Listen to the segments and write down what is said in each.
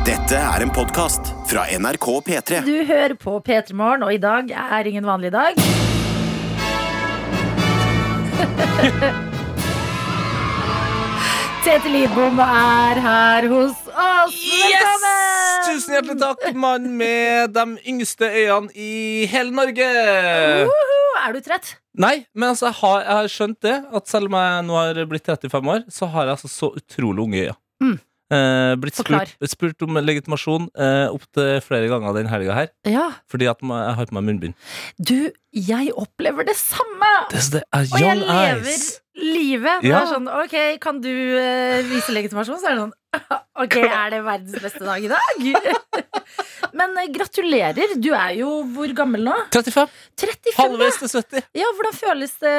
Dette er en podkast fra NRK P3. Du hører på P3 Morgen, og i dag er ingen vanlig dag. Tete Lidbom er her hos oss. Velkommen! Tusen hjertelig takk, mann med de yngste øyene i hele Norge. Woho! Er du trett? Nei, men altså, jeg har, jeg har skjønt det, at selv om jeg nå har blitt 35 år, så har jeg altså så utrolig unge øyne. Mm. Eh, blitt spurt, spurt om legitimasjon eh, opptil flere ganger den helga her, Ja. fordi at jeg har på meg munnbind. Du, jeg opplever det samme. Det, det Og jeg lever eyes. livet. Det Ja. er sånn, ok, kan du eh, vise legitimasjon? Så er det sånn, ok, er det verdens beste dag i dag? Men eh, gratulerer. Du er jo hvor gammel nå? 35. 35. Halvveis til 70. Ja, hvordan føles det?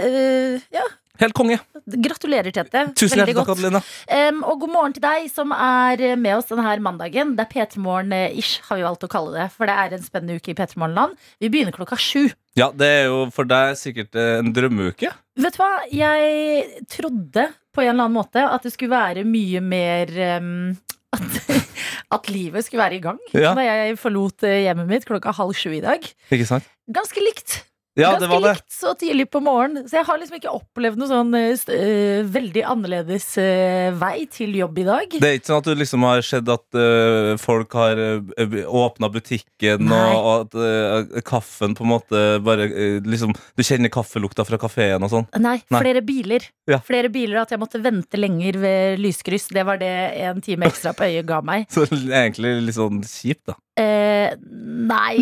eh, ja, Helt konge. gratulerer, Tete. Tusen Veldig hjertelig takk. Adelina. Em, og god morgen til deg som er eh, med oss denne mandagen. Det er P3 Morgen-ish, har vi valgt å kalle det. For det er en spennende uke i P3 Morgenland. Vi begynner klokka sju. Ja, det er jo for deg sikkert eh, en drømmeuke. Vet du hva? Jeg trodde på en eller annen måte at det skulle være mye mer um, at, at livet skulle være i gang Ja. da jeg forlot eh, hjemmet mitt klokka halv sju i dag. Ikke sant? Ganske likt. Ja, Ganske det var det. likt så tidlig på morgenen. Så jeg har liksom ikke opplevd noe sånn uh, veldig annerledes uh, vei til jobb i dag. Det er ikke sånn at du liksom har sett at uh, folk har uh, åpna butikken, Nei. og, at kaffen på en måte bare liksom Du kjenner kaffelukta fra kafeen og sånn. Nei, Nei. flere biler. Ja. Flere biler At jeg måtte vente lenger ved lyskryss. Det var det en time ekstra på øyet ga meg. Så det egentlig litt sånn kjipt, da. Nei.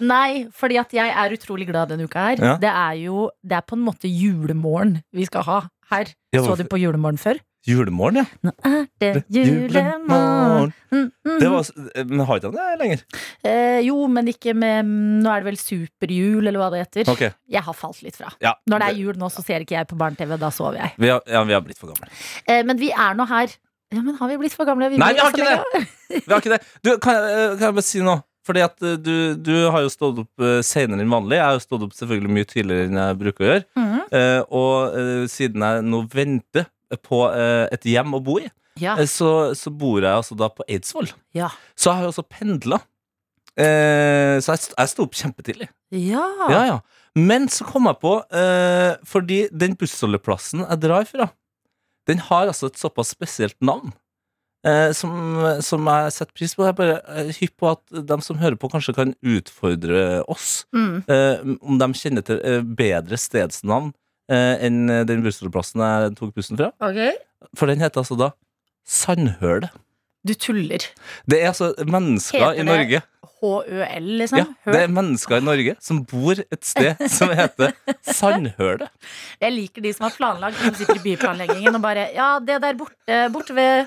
Nei, fordi at jeg er utrolig glad denne uka her. Ja. Det er jo Det er på en måte julemorgen vi skal ha her. Ja, Så du på julemorgen før? Julemorgen, ja. Nå er det julemorgen mm, mm. Det var, men har ikke han det lenger? eh, Jo, men ikke med Nå er det vel superjul, eller hva det heter. Okay. Jeg har falt litt fra. ja. Når det er jul nå, så ser ikke jeg på barne-TV. Da sover jeg. Vi har, ja, vi har blitt for gamle. Eh, men vi er nå her. Ja, men Har vi blitt for gamle? Nei, vi har ikke det! Vi har ikke det. Du, kan, jeg, kan jeg bare si noe? Fordi at øh, du, du har jo stått opp uh, senere enn vanlig. Jeg har jo stått opp selvfølgelig mye tidligere enn jeg bruker å gjøre. Mhm. Eh, og eh, siden jeg nå venter på eh, et hjem å bo i, Ja. eh, så, så bor jeg altså da på Eidsvoll. Ja. Så jeg har jo også pendla. Eh, så jeg, jeg sto opp kjempetidlig. ja. Ja, ja. Men så kom jeg på, eh, fordi den bussholdeplassen jeg drar fra, den har altså et såpass spesielt navn. Eh, som, som jeg setter pris på. Jeg er bare eh, hypp på at de som hører på, kanskje kan utfordre oss. Mm. Eh, om de kjenner til bedre stedsnavn enn den bussholdeplassen jeg tok bussen fra. Ok. For den heter altså da Sandhølet. Du tuller. Det er altså mennesker Heter i Norge H-ø-l, liksom? ja, Det er mennesker i Norge som bor et sted som heter Sandhølet. Jeg liker de som har planlagt, som sitter i byplanleggingen og bare Ja, det der borte, borte ved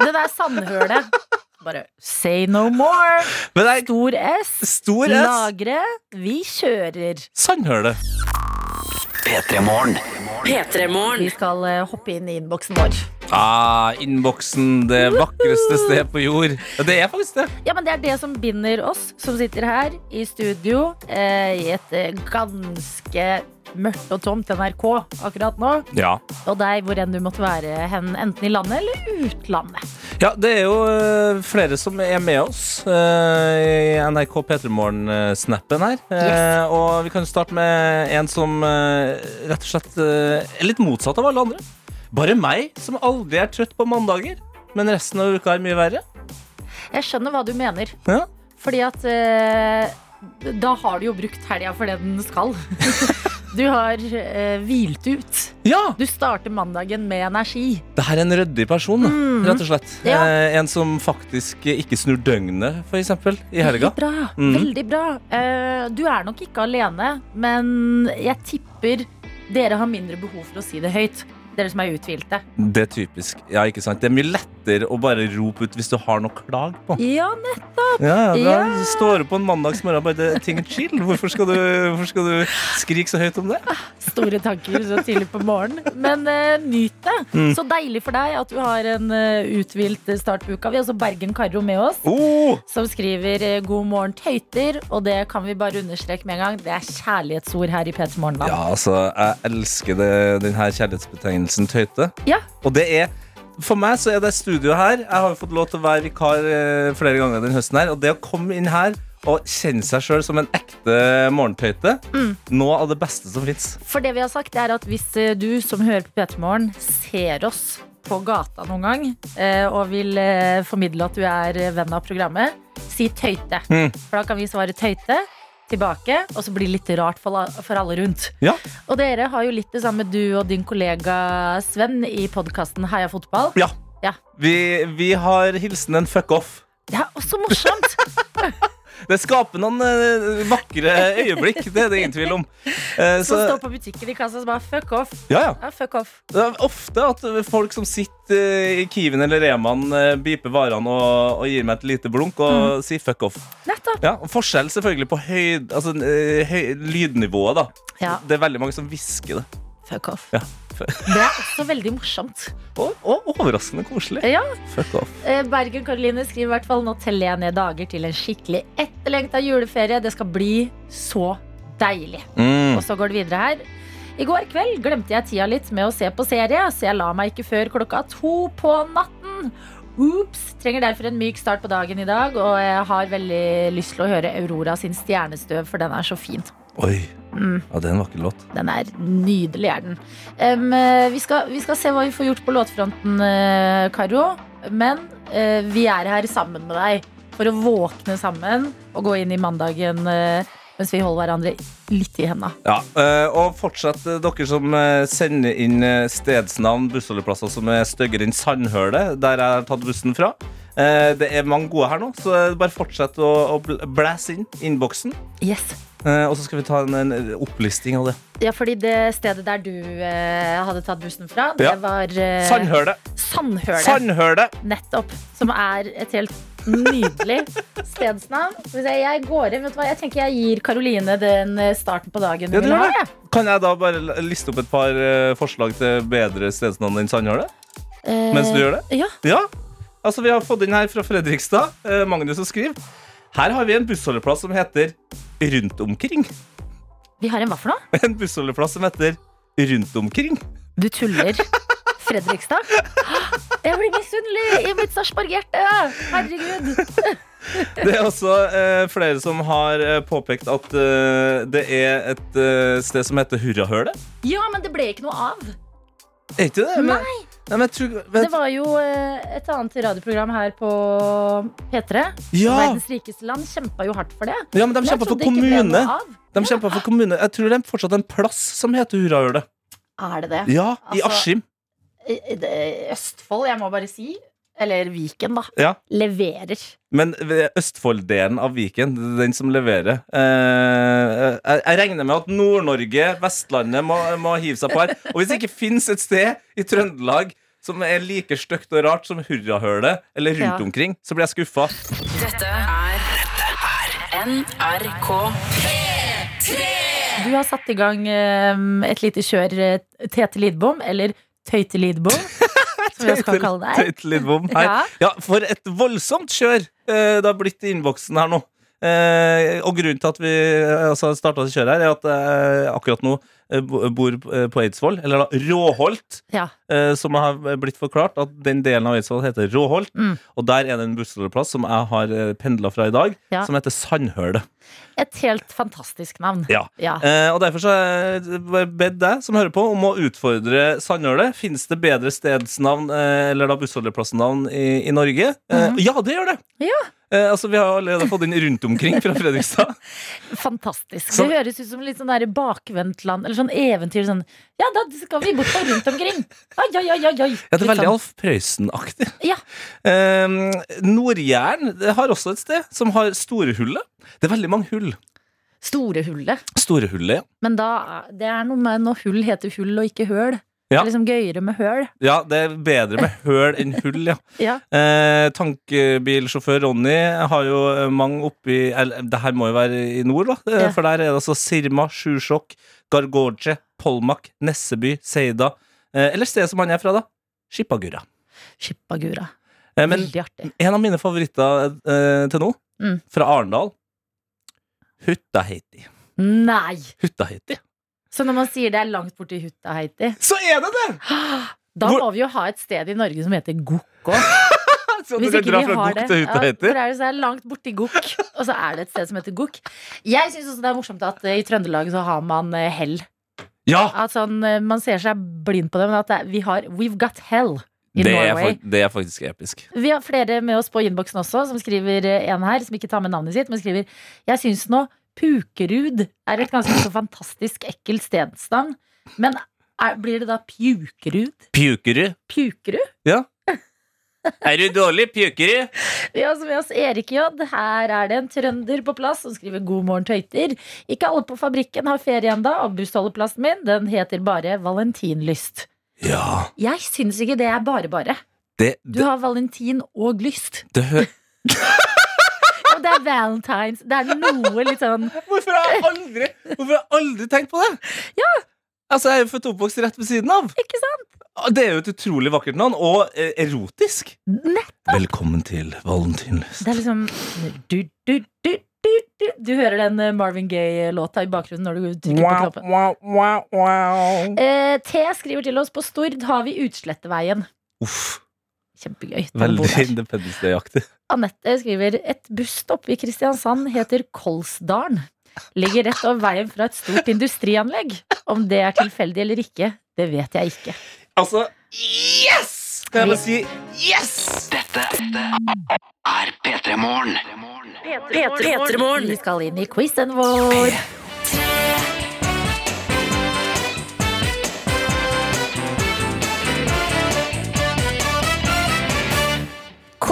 Det der sandhølet. Bare say no more. Men det Stor S. er stor S. Lagre. Vi kjører. Sandhølet. P3morgen. Vi skal eh, hoppe inn i innboksen vår. Ah, Innboksen, det vakreste sted på jord. Det er faktisk det. Ja, men Det er det som binder oss som sitter her i studio eh, i et eh, ganske mørkt og tomt NRK akkurat nå. Ja. Og deg hvor enn du måtte være hen, enten i landet eller utlandet. Ja, det er jo eh, flere som er med oss eh, i NRK P3 Morgen-snappen her. Yes. og vi kan jo starte med en som rett og slett er litt motsatt av alle andre. Bare meg, som aldri er trøtt på mandager. Men resten av uka er mye verre. Jeg skjønner hva du mener. Ja. Fordi at eh, da har du jo brukt helga for det den skal. Du har eh, hvilt ut. ja! Du starter mandagen med energi. Det her er en ryddig person, da, Mhm. rett og slett. Ja. Eh, en som faktisk ikke snur døgnet, for eksempel, i helga. Veldig bra. Mm. Veldig bra. Eh, du er nok ikke alene, men jeg tipper dere har mindre behov for å si det høyt. Dere som er uthvilte. Det er typisk. Ja, ikke sant? Det er mye lettere å bare rope ut hvis du har noe å klage på. Ja, nettopp. Ja, ja, da Står du på en mandagsmorgen og bare ting er chill? Hvorfor skal, du, hvorfor skal du skrike så høyt om det? Store tanker så tidlig på morgenen. Men uh, nyt det. Mm. Så deilig for deg at du har en uh, uthvilt start på uka. Vi har også Bergen Karro med oss. Oh! Som skriver eh, 'God morgen, tøyter'. Og det kan vi bare understreke med en gang. Det er kjærlighetsord her i P3 Morgenland. Ja, altså, jeg elsker det, den her kjærlighetsbetegnelsen tøyte. Ja. Og det er for meg så er det studio her Jeg har jo fått lov til å være vikar eh, flere ganger denne høsten her Og det å komme inn her og kjenne seg selv som en ekte morgentøyte Noe av det beste som fins. For det vi har sagt er at hvis eh, du som hører på P3 Morgen ser oss på gata noen gang eh, og vil formidle at du er venn av programmet, si tøyte. Mm. For da kan vi svare tøyte tilbake, og så blir det litt rart for, for alle rundt. Ja, Og dere har jo litt det samme, du og din kollega Sven, i podkasten Heia fotball. ja. Ja. Vi, vi har hilsen en fuck off Ja, og også morsomt! Det skaper noen eh, vakre øyeblikk Det er det ingen tvil om. Uh, så, står på butikken i kassa og bare fuck off. ja, ja. Ja, fuck off. Det er ofte at folk som sitter eh, i Kiwien eller Reman eh, Biper varene og, og gir meg et lite blunk Og sier fuck off. Nettopp. Ja, forskjell selvfølgelig på høyd, altså, høy, lydnivået da. Ja, Det er veldig mange som visker det fuck off. Ja. Det er også veldig morsomt. Og, og overraskende koselig Ja, Fuck off Eh, Bergen Karoline skriver i hvert fall nå teller jeg ned dager til en skikkelig etterlengta juleferie. Det skal bli så deilig. mm. Og så går det videre her. I går kveld glemte jeg tida litt med å se på serie, så jeg la meg ikke før klokka to på natten. Ops! Trenger derfor en myk start på dagen i dag, og jeg har veldig lyst til å høre Aurora sin stjernestøv, for den er så fin. Oi, Mm. ja det er en vakker låt Den er nydelig, er den. Eh, vi, skal, vi skal se hva vi får gjort på låtfronten, uh, Karo. Men uh, vi er her sammen med deg for å våkne sammen og gå inn i mandagen Uh, mens vi holder hverandre litt i henda. Ja, og fortsatt dere som sender inn stedsnavn, bussholdeplasser som er styggere enn Sandhølet, der jeg har tatt bussen fra. Det er mange gode her nå, så bare fortsett å blæse inn innboksen. Yes. Eh, Og så skal vi ta en, en opplisting av det. Ja, fordi det stedet der du eh, hadde tatt bussen fra, det Ja. var eh, Sandhølet! Sandhølet. Sandhølet! Nettopp. Som er et helt nydelig stedsnavn. Skal vi se, Jeg går inn, vet du hva, jeg tenker jeg gir Karoline den eh, starten på dagen Ja, du gjør jeg. Kan jeg da bare l- liste opp et par eh, forslag til bedre stedsnavn enn Sandhølet? Eh, Mens du gjør det? Ja. Ja. Altså, vi har fått inn her fra Fredrikstad. eh, Magnus som skriver. Her har vi en bussholdeplass som heter Rundt omkring. Vi har en hva for noe? En bussholdeplass som heter Rundt omkring. Du tuller. Fredrikstad? Jeg blir misunnelig i mitt Sarpsborg-hjerte. Herregud. Det er også eh, flere som har eh, påpekt at eh, det er et eh, sted som heter Hurrahølet. Ja, men det ble ikke noe av. Er ikke det? Men, Nei. Nei, men jeg tror, Det var jo eh, et annet radioprogram her på P3. ja, Verdens rikeste land kjempa jo hardt for det. ja, men de kjempa for kommune. De kjempet for kommune. Jeg tror det er fortsatt en plass som heter Hurrahølet. Er det det? Ja, i Altså- Askim. I- i Østfold, jeg må bare si. Eller Viken, da. Ja. Leverer. Men Østfold-delen av Viken, er den som leverer. Eh, jeg, jeg regner med at Nord-Norge, Vestlandet, må, må hive seg på her. Og hvis det ikke fins et sted i Trøndelag som er like stygt og rart som Hurrahølet, eller rundt Ja. omkring, så blir jeg skuffa. Dette er NRK P3! Du har satt i gang eh, et lite kjør eh, Tete Lidbom, eller Tøyte Lidbom, som vi også kalle deg. Tøyt litt her. Ja. Ja, for et voldsomt kjør eh, det har blitt i innboksen her nå. Eh, og grunnen til at vi eh, altså, starta kjøret her, er at jeg akkurat nå eh, bor eh, på Eidsvoll, eller da Råholt, Ja. eh, som har blitt forklart at den delen av Eidsvoll heter Råholt. Mm. Og der er det en bussholdeplass som jeg har pendla fra i dag, Ja. som heter Sandhølet. Et helt fantastisk navn. Ja. Ja. Eh, og derfor så har jeg bedt deg som hører på, om å utfordre Sandhølet. Fins det bedre stedsnavn, eh, eller da bussholdeplassnavn, i, i Norge? Eh, Mhm. Ja, det gjør det! Ja. Eh, altså, Vi har allerede fått inn rundt omkring fra Fredrikstad. Fantastisk. Så- det høres ut som litt sånn bakvendtland, eller sånn eventyr. Sånn, ja, da skal vi bort på rundt omkring. Oi, oi, oi, oi. Ja, Det er veldig sånn. Alf Prøysen-aktig. Ja. Eh, Nord-Jæren har også et sted som har Storehullet. Det er veldig mange hull. Store hullet. Storehullet, ja. Men da, det er noe med når hull heter hull og ikke høl. Det Ja. er liksom gøyere med høl. Ja, det er bedre med høl enn hull, ja. Ja. Eh, tankbilsjåfør Ronny har jo mange oppi eller, Det her må jo være i nord, da. Eh, Ja. For der er det altså Sirma, Sjusjok, Gargorje, Polmak, Nesseby, Seida. Eh, eller stedet som han er fra, da. Skippagura. Skippagura. Eh, men Veldig artig. en av mine favoritter eh, til nå, Mm. fra Arendal Huttaheiti. Nei! Huttaheiti. Så når man sier det er langt borti Hutta Heiti Så er det det! Da Hvor- må vi jo ha et sted i Norge som heter Gokk. Så Hvis ikke vi har det. til Ja, for er det så er det langt borti Gokk, og så er det et sted som heter Gokk. Jeg syns også det er morsomt at eh, i Trøndelag så har man eh, hell. Ja! At sånn, eh, man ser seg blind på det, men at det, vi har We've got hell Det er, det er faktisk episk. Vi har flere med oss på innboksen også, som skriver en her, som ikke tar med navnet sitt, men skriver Jeg syns nå Pukerud er et ganske så fantastisk ekkelt stedsnavn. Men er, blir det da Pjukerud? Pjukerud. Pjukerud? Er du dårlig, Pjukerud? Vi har med oss Erik J. Her er det en trønder på plass som skriver 'God morgen, tøyter'. Ikke alle på fabrikken har ferie ennå, og bussholdeplassen min den heter bare Valentinlyst. Ja. Jeg syns ikke det er bare bare. Det, Du har valentin og lyst. det hø Og det er valentines. Det er noe litt sånn Hvorfor har jeg aldri Hvorfor har jeg aldri tenkt på det? Ja Altså, Jeg er jo født og oppvokst rett ved siden av. Ikke sant? Det er jo et utrolig vakkert navn, og eh, erotisk. Nettopp. Velkommen til Valentinlyst. Det er liksom du, du, du, du, du. du hører den eh, Marvin Gaye-låta i bakgrunnen når du trykker på knappen. wow, wow, wow. Eh, T skriver til oss på Stord har vi Utsletteveien. Uff, Kjempegøy. Veldig der. Independence Day-aktig. Anette skriver et busstopp i Kristiansand heter Kolsdalen. Ligger rett over veien fra et stort industrianlegg. Om det er tilfeldig eller ikke, det vet jeg ikke. Altså, yes! Kan jeg bare si yes? Dette er P3 Morgen. P3morgen. Vi skal inn i quizen vår.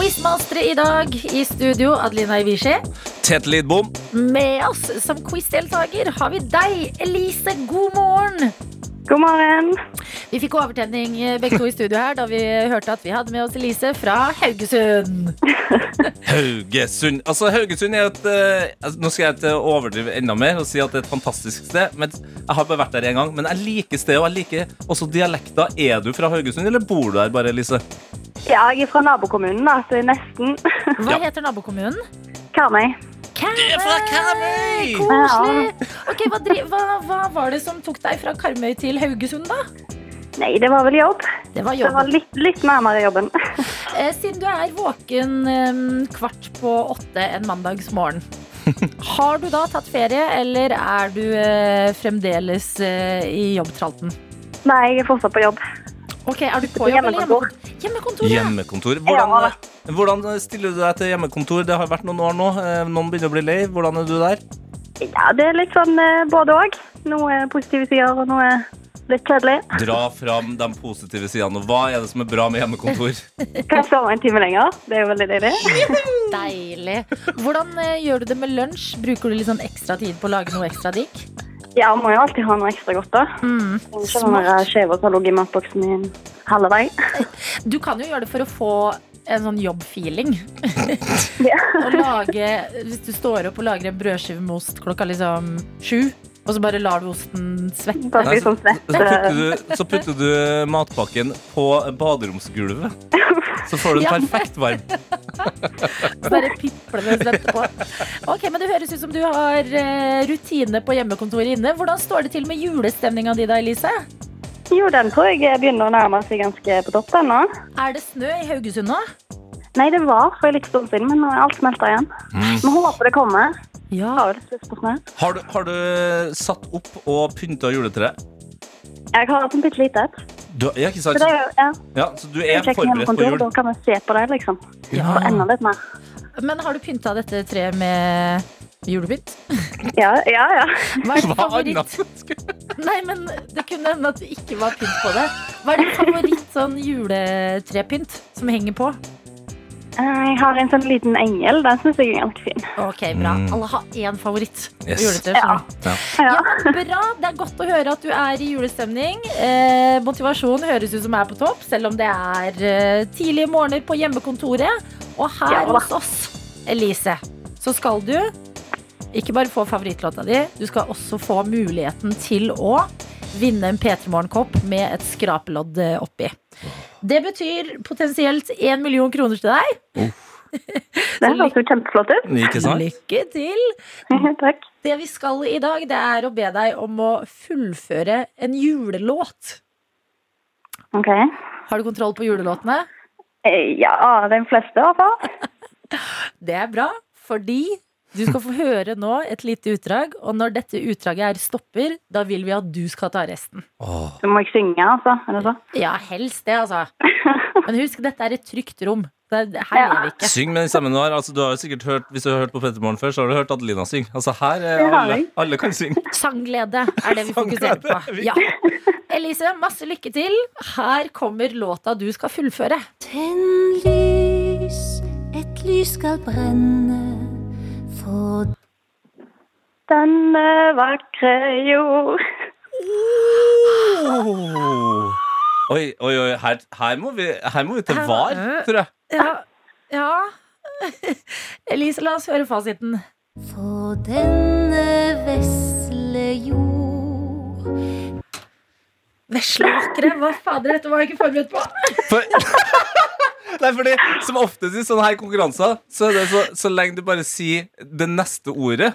Quizmastere i dag i studio, Adelina Ivici. Tete Lidbom. Med oss som quizdeltaker har vi deg, Elise. God morgen! God morgen. Vi fikk overtenning eh, begge to i studio her da vi hørte at vi hadde med oss Elise fra Haugesund. Haugesund. Altså, Haugesund er et altså, Nå skal jeg ikke overdrive enda mer og si at det er et fantastisk sted. Men Jeg har bare vært der én gang, men jeg liker stedet, og jeg liker også dialekta. Er du fra Haugesund, eller bor du der bare, Elise? Ja, jeg er fra nabokommunen, da, så nesten. Hva heter nabokommunen? Karmøy. Karmøy! Koselig! Ok, hva, dri hva, hva var det som tok deg fra Karmøy til Haugesund, da? Nei, det var vel jobb. Det var Det var jobben. litt, litt nærmere jobben. Eh, siden du er våken eh, kvart på åtte en mandagsmorgen, har du da tatt ferie, eller er du eh, fremdeles eh, i jobbtralten? Nei, jeg er fortsatt på jobb. Ok, Er du på jobb eller Hjemmekontor. hjemmekontor? Ja. Hjemmekontor. Hvordan, hvordan stiller du deg til hjemmekontor? Det har vært noen år nå. Eh, Noen begynner å bli lei. Hvordan er du der? Ja, det er litt sånn eh, både òg. Noe positive sider og noe litt kjedelig. Dra fram de positive sidene. Hva er det som er bra med hjemmekontor? Kan jeg sove en time lenger? Det er jo veldig deilig. Deilig. Hvordan eh, gjør du det med lunsj? Bruker du litt sånn ekstra tid på å lage noe ekstra digg? Ja, må jo alltid ha noe ekstra godt, da. Mm, Ikke sånn der skjever som har ligget i matboksen min halve vei. Du kan jo gjøre det for å få en sånn jobbfeeling. Hvis du står opp og lager en brødskive med ost klokka liksom sju, og så bare lar du osten svette. Nei, sånn svett. Så putter du, så putter du matpakken på baderomsgulvet. Så får du en perfekt varm. Så bare piplende svette på. Ok, men Det høres ut som du har eh, rutine på hjemmekontoret inne. Hvordan står det til med julestemninga di da, Elise? Jo, den tror jeg begynner å nærme seg ganske på topp ennå. Er det snø i Haugesund nå? Nei, det var for en litt stund siden, men nå er alt smelta igjen. Vi håper det kommer. Ja. Har litt. Har du, har du satt opp og pynta juletreet? Jeg har hatt en bitte lite et. Du, ja, ikke Så sant? det er ja, Ja, så du er er forberedt på jul? Da kan vi se på det, liksom. Ja. Og enda litt mer. Men har du pynta dette treet med julepynt? Ja, ja. ja. Hva er din favoritt? Nei, men det kunne hende at det ikke var pynt på det. Hva er din favoritt sånn juletrepynt som henger på? Jeg har en sånn liten engel. Den syns jeg er ganske fin. Ok, bra. Mm. Alle har én favoritt Yes. juletre. Ja. Ja. Ja, bra. Det er godt å høre at du er i julestemning. Eh, motivasjonen høres ut som er på topp, selv om det er eh, tidlige morgener på hjemmekontoret. Og her Ja hos oss, Elise, så skal du ikke bare få favorittlåta di, du skal også få muligheten til å vinne en P3 Morgenkopp med et skrapelodd eh, oppi. Det betyr potensielt én million kroner til deg. Det høres jo kjempeflott ut. Ikke sant? Lykke til! Takk. Det vi skal i dag, det er å be deg om å fullføre en julelåt. OK. Har du kontroll på julelåtene? Eh, Ja, de fleste i hvert fall. Det er bra, fordi du skal få høre nå et lite utdrag, og når dette utdraget er stopper, da vil vi at du skal ta resten. Åh. Så må jeg synge, altså. Er det så? Ja, helst det, altså. Men husk, dette er et trygt rom. Er, her Ja. vi ikke. Syng med den stemmen du har. Altså, du har jo sikkert hørt, hvis du har hørt på Petermorgen før, så har du hørt Adelina synge. Altså, her er alle, alle kan synge. Sangglede er det vi fokuserer på. Ja. Elise, masse lykke til. Her kommer låta du skal fullføre. Tenn lys, et lys skal brenne for Denne vakre jord. Oh. Oi, oi, oi. Her, her, må vi, her må vi til VAR, tror jeg. Ja. ja. Elise, la oss høre fasiten. For denne vesle jord Vesle vakre. Hva fader, dette var jeg ikke forberedt på. For, Nei, fordi Som oftest i sånne her konkurranser, så er det så, så lenge du bare sier det neste ordet,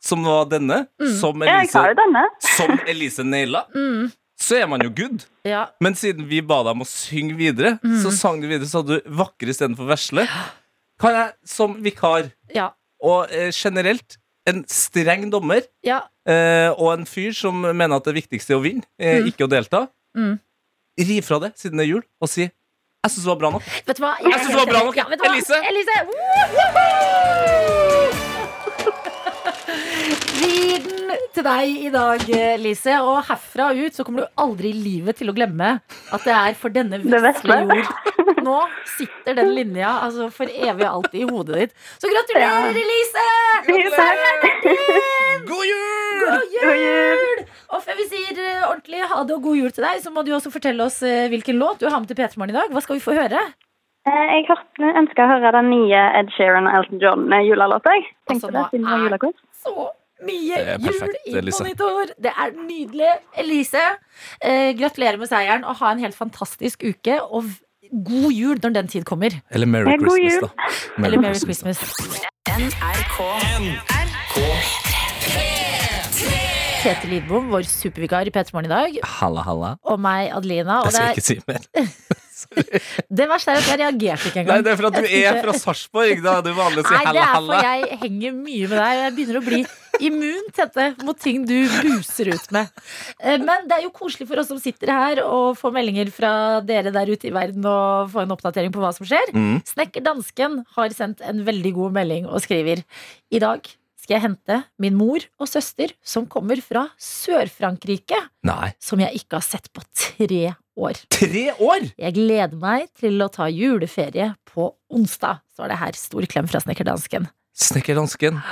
som var denne, som Elise, denne. som Elise naila, så er man jo good. Ja. Men siden vi ba deg om å synge videre, så sang du videre, så hadde du vakre istedenfor vesle. Kan jeg som vikar Ja. og eh, generelt en streng dommer ja. eh, og en fyr som mener at det viktigste er å vinne, eh, ikke å delta, Mm. ri fra det siden det er jul, og si 'jeg syns det var bra nok'. Vet du hva? Jeg synes det var bra nok. Ja, vet du hva? Elise? Elise! Gir den til deg i dag, Lise. Og herfra ut så kommer du aldri i livet til å glemme at det er for denne vesle jord. Nå sitter den linja altså for evig og alltid i hodet ditt. Så gratulerer, Elise! God jul! God God jul! Og før vi sier eh, ordentlig ha det og god jul til deg, så må du også fortelle oss eh, hvilken låt du har med til P3 Morgen i dag. Hva skal vi få høre? Eh, Jeg ønsker å høre den nye Ed Sheeran og Elton John-julalåta. Altså, tenkte det siden det var så mye Det er perfekt, jul i Elise. monitor. Det er nydelig. Elise, eh, gratulerer med seieren og ha en helt fantastisk uke. Og god jul når den tid kommer. Eller Merry Christmas, da. da. Eller Merry Christmas. Christmas. Tete Lidbom, vår supervikar i P3 Morgen i dag, Halla, halla. og meg, Adelina. Og Jeg skal det, ikke si mer. er, det verste er at jeg reagerte ikke engang. Nei, det er for at du er fra Sarpsborg. Da du det sier halla, halla. Nei, det er for jeg henger mye med deg. Jeg begynner å bli immun Tete, mot ting du buser ut med. Eh, Men det er jo koselig for oss som sitter her, og få meldinger fra dere der ute i verden og få en oppdatering på hva som skjer. Mm. Snekker Dansken har sendt en veldig god melding og skriver I dag skal jeg hente min mor og søster som kommer fra Sør-Frankrike, Nei. som jeg ikke har sett på tre år. Tre år! Jeg gleder meg til å ta juleferie på onsdag, står det her. Stor klem fra Snekkerdansken. Snekkerdansken.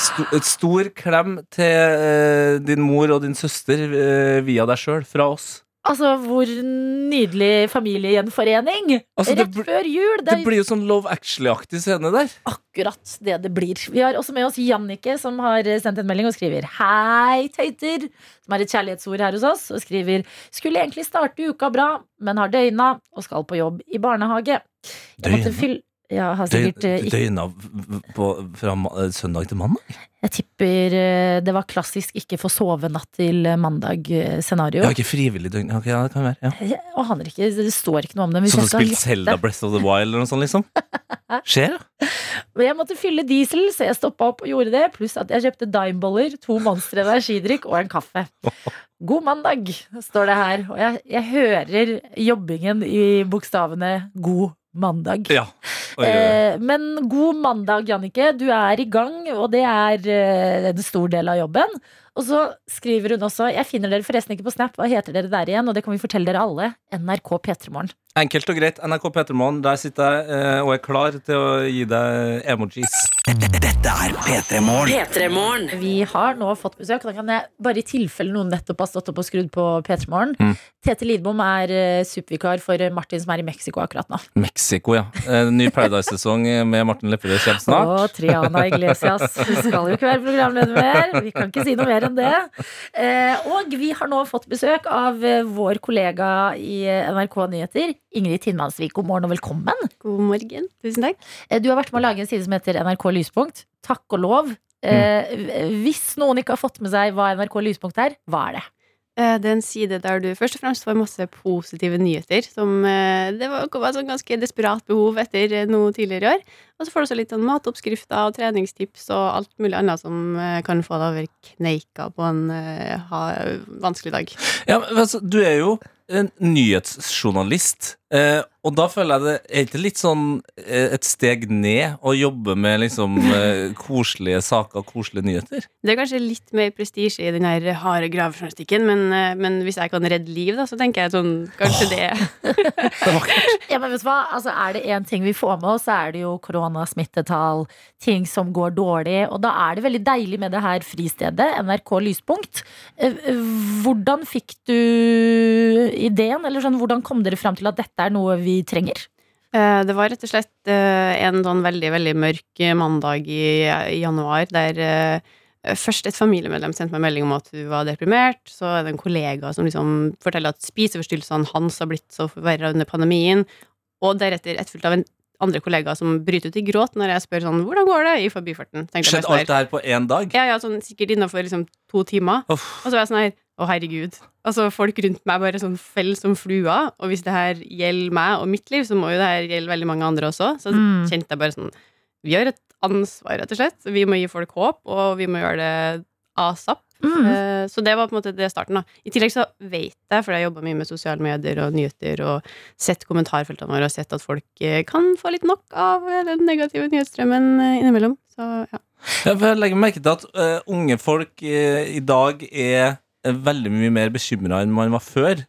Sto, stor klem til eh, din mor og din søster eh, via deg sjøl, fra oss. Altså, hvor nydelig familiegjenforening! Altså, det Rett før jul! Det Det blir jo sånn Love Actually-aktig scene der. akkurat det det blir. Vi har også med oss Jannike, som har sendt en melding og skriver Hei, tøyter! Som er et kjærlighetsord her hos oss. Og skriver Skulle egentlig starte uka bra, men har døgna og skal på jobb i barnehage. Jeg måtte fylle ja, har sikkert eh, ikke døgna på, fra eh, søndag til mandag? Jeg tipper eh, det var klassisk ikke få sove natt til mandag-scenario. Ja, ikke frivillig døgn. Okay, ja, det kan være. Ja. Jeg aner ikke, det står ikke noe om det. Så du har spilt Selda Zelda Breath of the Wild eller noe sånt, liksom? Skjer, ja. Men Jeg måtte fylle diesel, så jeg stoppa opp og gjorde det. Pluss at jeg kjøpte Dimeboller, to Monster energidrikk og en kaffe. God mandag, står det her. Og jeg, jeg hører jobbingen i bokstavene god mandag. ja. Oi, oi, oi. Eh, men god mandag, Jannicke. Du er i gang, og det er eh, en stor del av jobben. Og så skriver hun også Jeg finner dere forresten ikke på Snap. Hva heter dere der igjen? Og det kan vi fortelle dere alle. NRK P3morgen. Enkelt og greit. NRK Petermoen, der sitter jeg eh, og er klar til å gi deg emojis. Dette er P3 Morgen. P3morgen. Vi har nå fått besøk. Da kan jeg bare i tilfelle noen nettopp har stått opp og skrudd på P3morgen. Mm. Tete Lidbom er eh, supervikar for Martin som er i Mexico akkurat nå. Mexico, ja. Eh, ny Paradise-sesong med Martin Lepperød kommer snart. Og Triana Iglesias skal jo ikke være programleder mer. Vi kan ikke si noe mer enn det. Eh, og vi har nå fått besøk av eh, vår kollega i eh, NRK Nyheter, Ingrid Tinnmannsvik, God morgen og velkommen. God morgen. Tusen takk. Eh, Du har vært med å lage en side som heter NRK Lyspunkt. Takk og lov. Mm. Hvis noen ikke har fått med seg hva NRK Lyspunkt er, hva er det? Eh, Det er en side der du først og fremst får masse positive nyheter. Som eh, Det var et sånn ganske desperat behov etter eh, noe tidligere i år. Og så får du også litt sånn matoppskrifter og treningstips og alt mulig annet som eh, kan få deg over kneika på en eh, ha, vanskelig dag. Ja, men altså, du er jo en nyhetsjournalist, eh, og da føler jeg det er ikke litt sånn eh, et steg ned å jobbe med liksom eh, koselige saker, koselige nyheter? Det er kanskje litt mer prestisje i den her harde gravejournalistikken, men, eh, men hvis jeg kan redde liv, da, så tenker jeg sånn Kanskje det Ja, men vet du hva? Altså, er det én ting vi får med oss, så er det jo koronasmittetall, ting som går dårlig. Og da er det veldig deilig med det her fristedet, NRK Lyspunkt. Eh, Hvordan fikk du ideen, eller sånn, hvordan kom dere fram til at dette er noe vi trenger? Eh, Det var rett og slett eh, en sånn veldig, veldig mørk eh, mandag i, i januar der først et familiemedlem sendte meg melding om at hun var deprimert. Så er det en kollega som liksom forteller at spiseforstyrrelsene hans har blitt så forverra under pandemien. Og deretter etterfulgt av en andre kollegaer som bryter ut i gråt når jeg spør sånn 'Hvordan går det?' i forbifarten. Skjedde alt det her på én dag? Ja, ja, sånn sikkert innafor liksom to timer. Uff. Og så var jeg sånn her Å, herregud. Altså, folk rundt meg bare sånn fell som fluer. Og hvis det her gjelder meg og mitt liv, så må jo det her gjelde veldig mange andre også. Så Mm. kjente jeg bare sånn Vi har et ansvar, rett og slett. Vi må gi folk håp, og vi må gjøre det asap. Mm. Eh, Så det var på en måte det starten. da I tillegg så vet jeg, for jeg jobba mye med sosiale medier og nyheter, og sett kommentarfeltene våre og sett at folk eh, kan få litt nok av eh, den negative nyhetsstrømmen innimellom. Så ja. Ja, for jeg legger merke til at uh, unge folk uh, i dag er veldig mye mer bekymra enn man var før.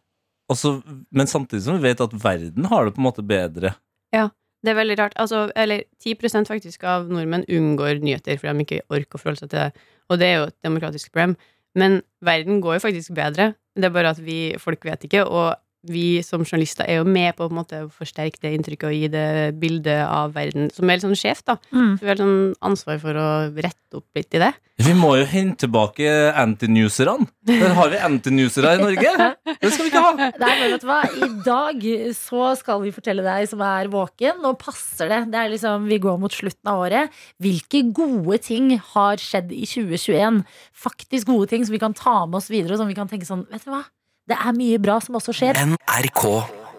Også, men samtidig som vi vet at verden har det på en måte bedre. Ja, Det er veldig rart. Altså, eller 10% faktisk av nordmenn unngår nyheter fordi de ikke orker å forholde seg til det. Og det er jo et demokratisk problem. Men verden går jo faktisk bedre. Det er bare at vi folk vet ikke. Og vi som journalister er jo med på, på en måte, å forsterke det inntrykket og gi det bildet av verden som er litt sånn skjevt. da. Mm. Så vi har sånn ansvar for å rette opp litt i det. Vi må jo hente tilbake antinewserne. Der har vi antinewsere i Norge. Det skal vi ikke ha. Nei, men vet du hva? I dag så skal vi fortelle deg som er våken. Nå passer det. Det er liksom, Vi går mot slutten av året. Hvilke gode ting har skjedd i 2021? Faktisk gode ting som vi kan ta med oss videre, og som vi kan tenke sånn Vet du hva? Det er mye bra som også skjer. NRK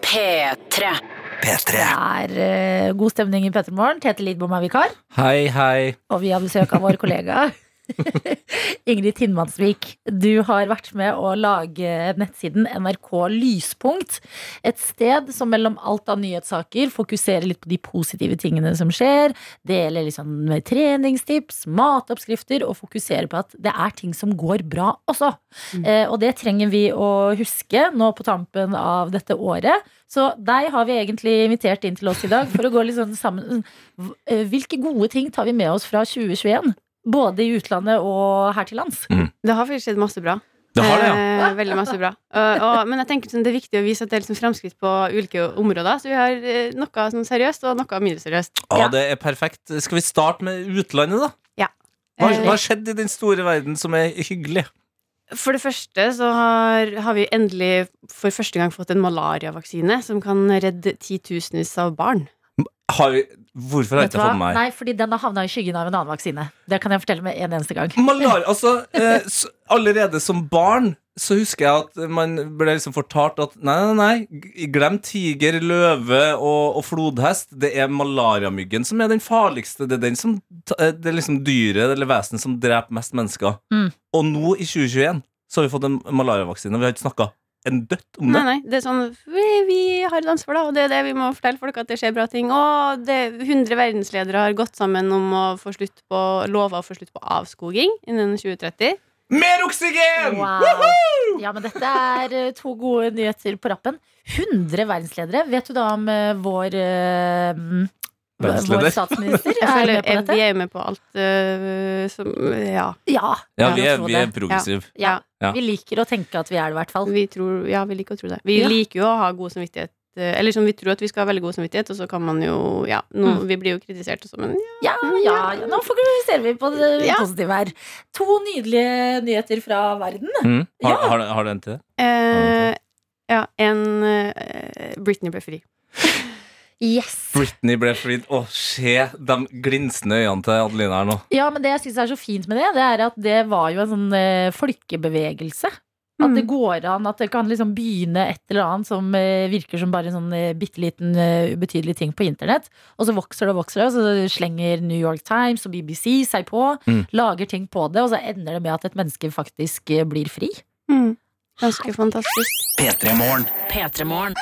P3. P3. Det er uh, god stemning i Petremorgen. Tete Lidbom er vikar, Hei, hei. og vi har besøk av vår kollega Ingrid Tinnmannsvik. Du har vært med å lage nettsiden NRK Lyspunkt. Et sted som mellom alt av nyhetssaker fokuserer litt på de positive tingene som skjer. Deler liksom med treningstips, matoppskrifter, og fokuserer på at det er ting som går bra også. Eh, og det trenger vi å huske nå på tampen av dette året. Så deg har vi egentlig invitert inn til oss i dag for å gå litt sånn sammen. Eh, Hvilke gode ting tar vi med oss fra 2021? Både i utlandet og her til lands. Det har faktisk skjedd masse bra. Det har det, ja. Eh, veldig masse bra. Og, og, men jeg tenker sånn, det er viktig å vise at det er liksom fremskritt på ulike områder. Så vi har eh, noe sånn seriøst og noe mindre seriøst. Å, Ja. det er perfekt. Skal vi starte med utlandet, da? Ja. Hva, Eh, hva har skjedd i den store verden som er hyggelig? For det første så har, har vi endelig for første gang fått en malariavaksine som kan redde titusenvis av barn. Har hvorfor har jeg ikke fått fått meg? Nei, fordi den har havna i skyggen av en annen vaksine. Det kan jeg fortelle med en eneste gang. Malaria, altså eh, Allerede som barn så husker jeg at man ble liksom fortalt at nei, nei, nei, glem tiger, løve og, og flodhest. Det er malariamyggen som er den farligste. Det er den som eh, Det er liksom dyret eller vesenet som dreper mest mennesker. Mm. Og nå, i 2021, så har vi fått en malariavaksine. Vi har ikke snakka en dødt om det. Nei, nei, det er sånn vi, vi har et ansvar, da, og det er det vi må fortelle folk at det skjer bra ting. Og det, 100 verdensledere har gått sammen om å få slutt på lova å få slutt på avskoging innen 2030. Mer oksygen! Wow. Ja, men dette er eh, to gode nyheter på rappen. 100 verdensledere. Vet du da om eh, vår Verdensleder. Vår statsminister Jeg er føler, med på vi er jo med på alt uh, som Ja. Ja. Ja, vi er, vi er progressive. Ja. Ja. Vi liker å tenke at vi er det, i hvert fall. Vi tror, ja, vi liker å tro det. Vi Ja. liker jo å ha god samvittighet. eh, Eller som vi tror at vi skal ha veldig god samvittighet, og så kan man jo Ja, nå, Mm. vi blir jo kritisert også, men ja. Ja, ja, ja. Nå fokuserer vi på det Ja. positive her. To nydelige nyheter fra verden. Mm. Har, Ja. har, har du en til? Eh, ja, en uh, Britney ble fri. Yes. Britney ble fridd. Å, se de glinsende øynene til Adeline her nå. Ja, men det jeg syns er så fint med det, det er at det var jo en sånn eh, folkebevegelse. At Mm. det går an, at det kan liksom begynne et eller annet som eh, virker som bare en sånn eh, bitte liten eh, ubetydelig ting på internett. Og så vokser det og vokser det, og så slenger New York Times og BBC seg på. Mm. Lager ting på det, og så ender det med at et menneske faktisk eh, blir fri. Mm. Ganske fantastisk. P3 Morgen.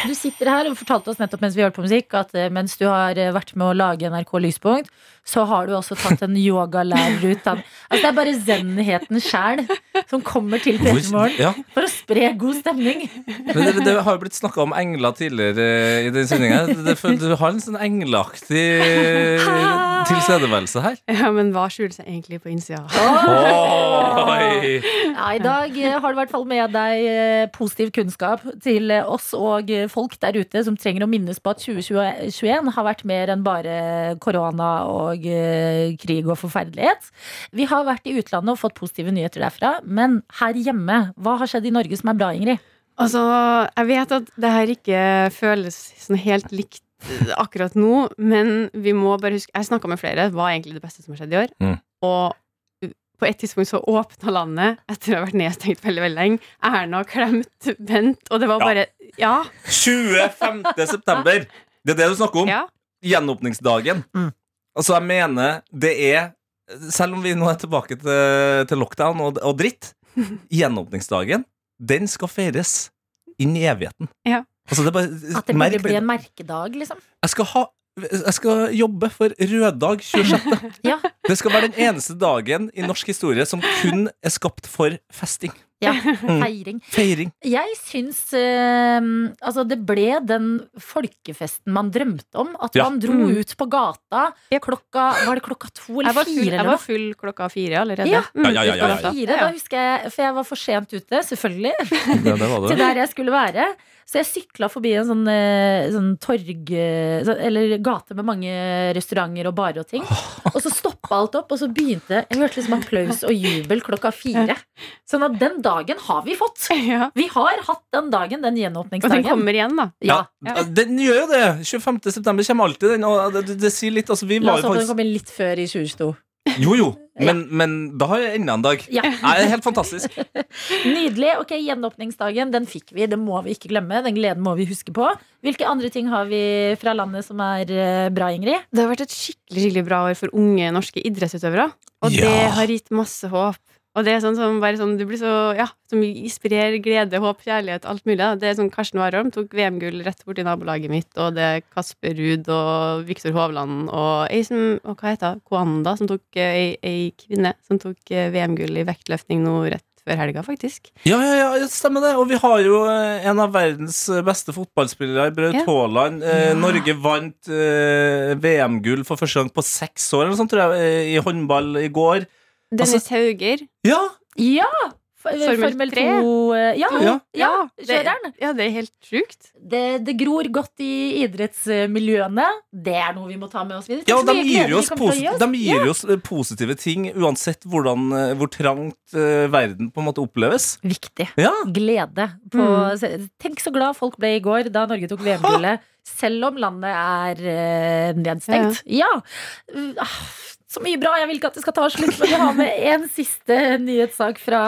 P3morgen. Du sitter her og fortalte oss nettopp mens vi hørte på musikk at eh, mens du har eh, vært med å lage NRK Lyspunkt, så har du også tatt en yogalærerutdanning. Altså det er bare zen-heten sjæl som kommer til Petermorgen Ja, for å spre god stemning. men det, det har jo blitt snakka om engler tidligere i den sendinga. Du har en sånn engleaktig tilstedeværelse her. Ja, men hva skjuler seg egentlig på innsida? Oi! Ja, I dag har du i hvert fall med deg eh, positiv kunnskap til eh, oss og eh, folk der ute som trenger å minnes på at 2021 har vært mer enn bare korona og eh, krig og forferdelighet. Vi har vært i utlandet og fått positive nyheter derfra, men her hjemme, hva har skjedd i Norge som er bra, Ingrid? Altså, jeg vet at det her ikke føles sånn helt likt eh, akkurat nå, men vi må bare huske Jeg snakka med flere, Hva er egentlig det beste som har skjedd i år. Mm. Og på et tidspunkt så åpna landet etter å ha vært nedstengt veldig veldig lenge. Erna klemte Bent, og det var Ja. bare Ja. 25. september. Det er det du snakker om. ja. Gjenåpningsdagen. Mm. Altså, jeg mener det er Selv om vi nå er tilbake til, til lockdown og, og dritt, gjenåpningsdagen, den skal feires inn i evigheten. Ja. Altså, det er bare, At det burde bli en merkedag, liksom? Jeg skal, ha, jeg skal jobbe for Røddag 26. Ja. Det skal være den eneste dagen i norsk historie som kun er skapt for festing. Ja. Mm. Feiring. Feiring. Jeg syns eh, Altså, det ble den folkefesten man drømte om. At Ja. man dro Mm. ut på gata klokka Var det klokka to eller full, fire? jeg eller var full klokka fire allerede. Ja. Mm, Ja, ja, ja, ja, Klokka ja. fire, da husker jeg, For jeg var for sent ute, selvfølgelig, det, det var til der jeg skulle være. Så jeg sykla forbi en sånn, eh, sånn torg eh, Eller gate med mange restauranter og barer og ting. Og så stoppa alt opp, og så begynte Jeg hørte liksom applaus og jubel klokka fire. Sånn at den dagen har vi fått. Vi har hatt den dagen, den Og den kommer igjen, da. Ja. Ja, Den gjør jo det! 25. september kommer alltid den. Og det, det, det sier litt altså, vi La oss jo håpe den kommer litt før i 2022. Jo, jo. Men, men da har jeg enda en dag. Ja. Nei, det er helt fantastisk. Nydelig. Ok, Gjenåpningsdagen, den fikk vi. Det må vi ikke glemme. Den gleden må vi huske på. Hvilke andre ting har vi fra landet som er eh, bra, Ingrid? Det har vært et skikkelig skikkelig bra år for unge norske idrettsutøvere. Og det har gitt masse håp. Og det er sånn som bare sånn, du blir så, ja, som inspirerer glede, håp, kjærlighet, alt mulig. da. Det er sånn Karsten Warholm tok VM-gull rett borti nabolaget mitt, og det er Kasper Ruud og Viktor Hovland og ei som og hva heter hun? Koanda, som tok eh, ei, ei kvinne som tok eh, VM-gull i vektløftning nå rett før helga, faktisk. Ja, ja, ja, det stemmer det. Og vi har jo eh, en av verdens beste fotballspillere, Braut Ja. Haaland. Eh, Ja. Norge vant eh, VM-gull for første gang på seks år, eller sånt, tror jeg, i håndball i går. Dennis Hauger. Ja! Ja! Formel Formel 3. 2 eh, Ja, Ja. ja, det, kjøreren. ja, det er helt sjukt. Det, det gror godt i idrettsmiljøene. Det er noe vi må ta med oss videre. Ja, de gir oss, posi oss. de gir ja. oss eh, positive ting uansett hvordan, eh, hvor trangt uh, verden på en måte oppleves. Viktig. Ja, Glede. På, Mm. Tenk så glad folk ble i går da Norge tok VM-gullet. Selv om landet er uh, nedstengt. Ja. ja. Så mye bra. Jeg vil ikke at det skal ta slutt, men vi har med en siste nyhetssak fra,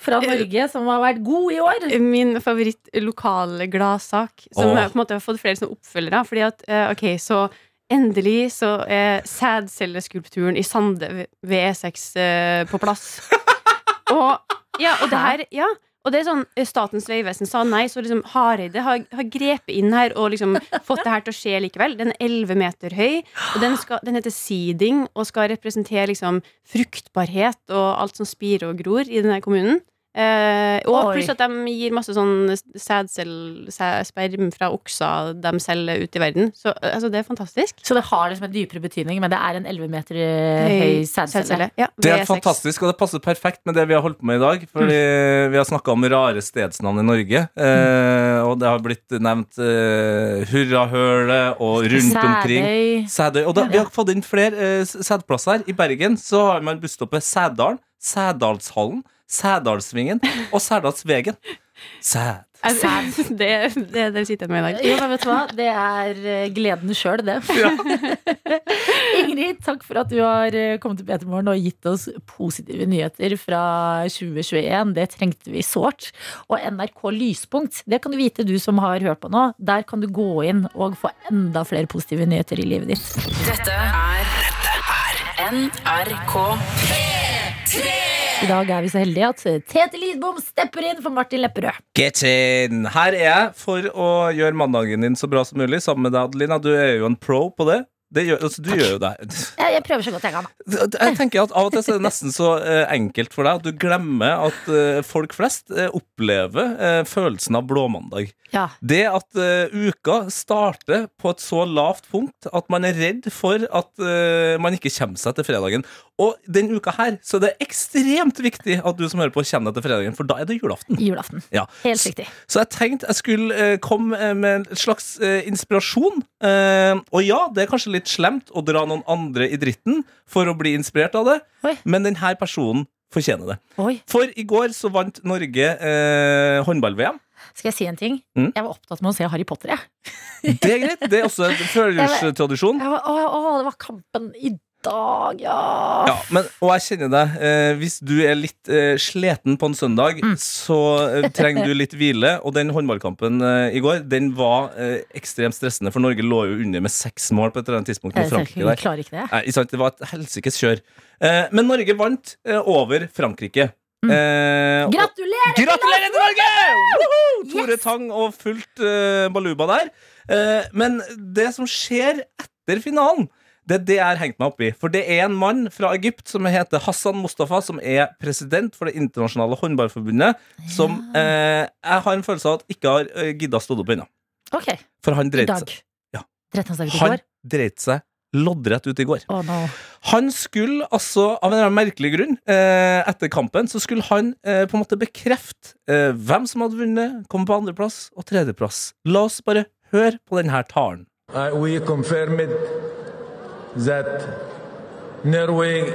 fra Norge som har vært god i år. Min favoritt lokale gladsak, som oh. på en måte har fått flere oppfølgere. Fordi at, eh, ok, så endelig så er sædcelleskulpturen i Sande ved- ved E6 eh, på plass. og, ja, og det her Ja. Og det er sånn, eh, Statens vegvesen sa nei, så liksom Hareide har, har grepet inn her og liksom fått det her til å skje likevel. Den er 11 meter høy, og den, skal, den heter seeding og skal representere liksom fruktbarhet og alt som spirer og gror i denne kommunen. Eh, og Oi. pluss at de gir masse sånn sædcell, sperm fra okser de selger ut i verden. Så altså, det er fantastisk. Så det har liksom en dypere betydning, men det er en 11 meter eh, høy sædcelle. Ja, Det er fantastisk, og det passer perfekt med det vi har holdt på med i dag. Fordi vi har snakka om rare stedsnavn i Norge. Eh, og det har blitt nevnt eh, Hurrahølet og rundt omkring. Sædøy. Sædøy. Og da, vi har fått inn flere eh, sædplasser. I Bergen så har man busstoppet Sædalen, Sædalshallen, Sædalsvingen og Særdalsvegen. Sæd. Sæd. Det, det, det sitter jeg med i dag. Jo, men vet du hva? Det er eh, gleden sjøl, det. Ingrid, takk for at du har eh, kommet til Petermorgen og gitt oss positive nyheter fra 2021. Det trengte vi sårt. Og NRK Lyspunkt, det kan du vite du som har hørt på nå. Der kan du gå inn og få enda flere positive nyheter i livet ditt. Dette er NRK I dag er vi så heldige at Tete Lidbom stepper inn for Martin Lepperød. Get in! Her er jeg for å gjøre mandagen din så bra som mulig sammen med deg, Adelina. Du er jo en pro på det. Det gjør, altså, du gjør jo det. Jeg, jeg prøver så godt jeg kan. Jeg tenker at Av og til så er det nesten så eh, enkelt for deg at du glemmer at eh, folk flest eh, opplever eh, følelsen av blåmandag. Ja. Det at eh, uka starter på et så lavt punkt at man er redd for at eh, man ikke kommer seg til fredagen. Og den uka her så er det ekstremt viktig at du som hører på, kjenner deg til fredagen, for da er det julaften. Julaften. Ja. Helt riktig. Så jeg tenkte jeg skulle komme med en slags inspirasjon. Eh, og ja, det er kanskje litt slemt å dra noen andre i dritten for å bli inspirert av det, Oi. men denne personen fortjener det. Oi, For i går så vant Norge eh, håndball-VM. skal jeg si en ting? Mm. Jeg var opptatt med å se Harry Potter, jeg. Det er greit. Det er også en følelsestradisjon. å, det var kampen i dag, ja. Ja, men, og jeg kjenner deg. Eh, hvis du er litt eh, sliten på en søndag, Mm. så eh, trenger du litt hvile. Og den håndballkampen eh, i går, den var eh, ekstremt stressende, for Norge lå jo under med seks mål på et eller annet tidspunkt mot Frankrike. der klarer ikke det. Nei, sant, Det var et helsikes kjør. Eh, men Norge vant over Frankrike. Mm. Eh, og- Gratulerer! Gratulerer til Norge! Woohoo! Tore Yes! Tang og fullt baluba der. Eh, men det som skjer etter finalen, det er det jeg har hengt meg opp i. For det er en mann fra Egypt som heter Hassan Mustafa, som er president for Det internasjonale håndballforbundet, som eh, jeg har en følelse av at ikke har uh, gidda stå opp ennå. Okay. For han dreit seg, Ja. 13. dag i han dreit seg loddrett ut i går. Oh no. Han skulle altså, av en eller annen merkelig grunn, eh, etter kampen, så skulle han eh, på en måte bekrefte eh, hvem som hadde vunnet, komme på andreplass og tredjeplass. La oss bare høre på denne talen. Uh, we confirmed that Norway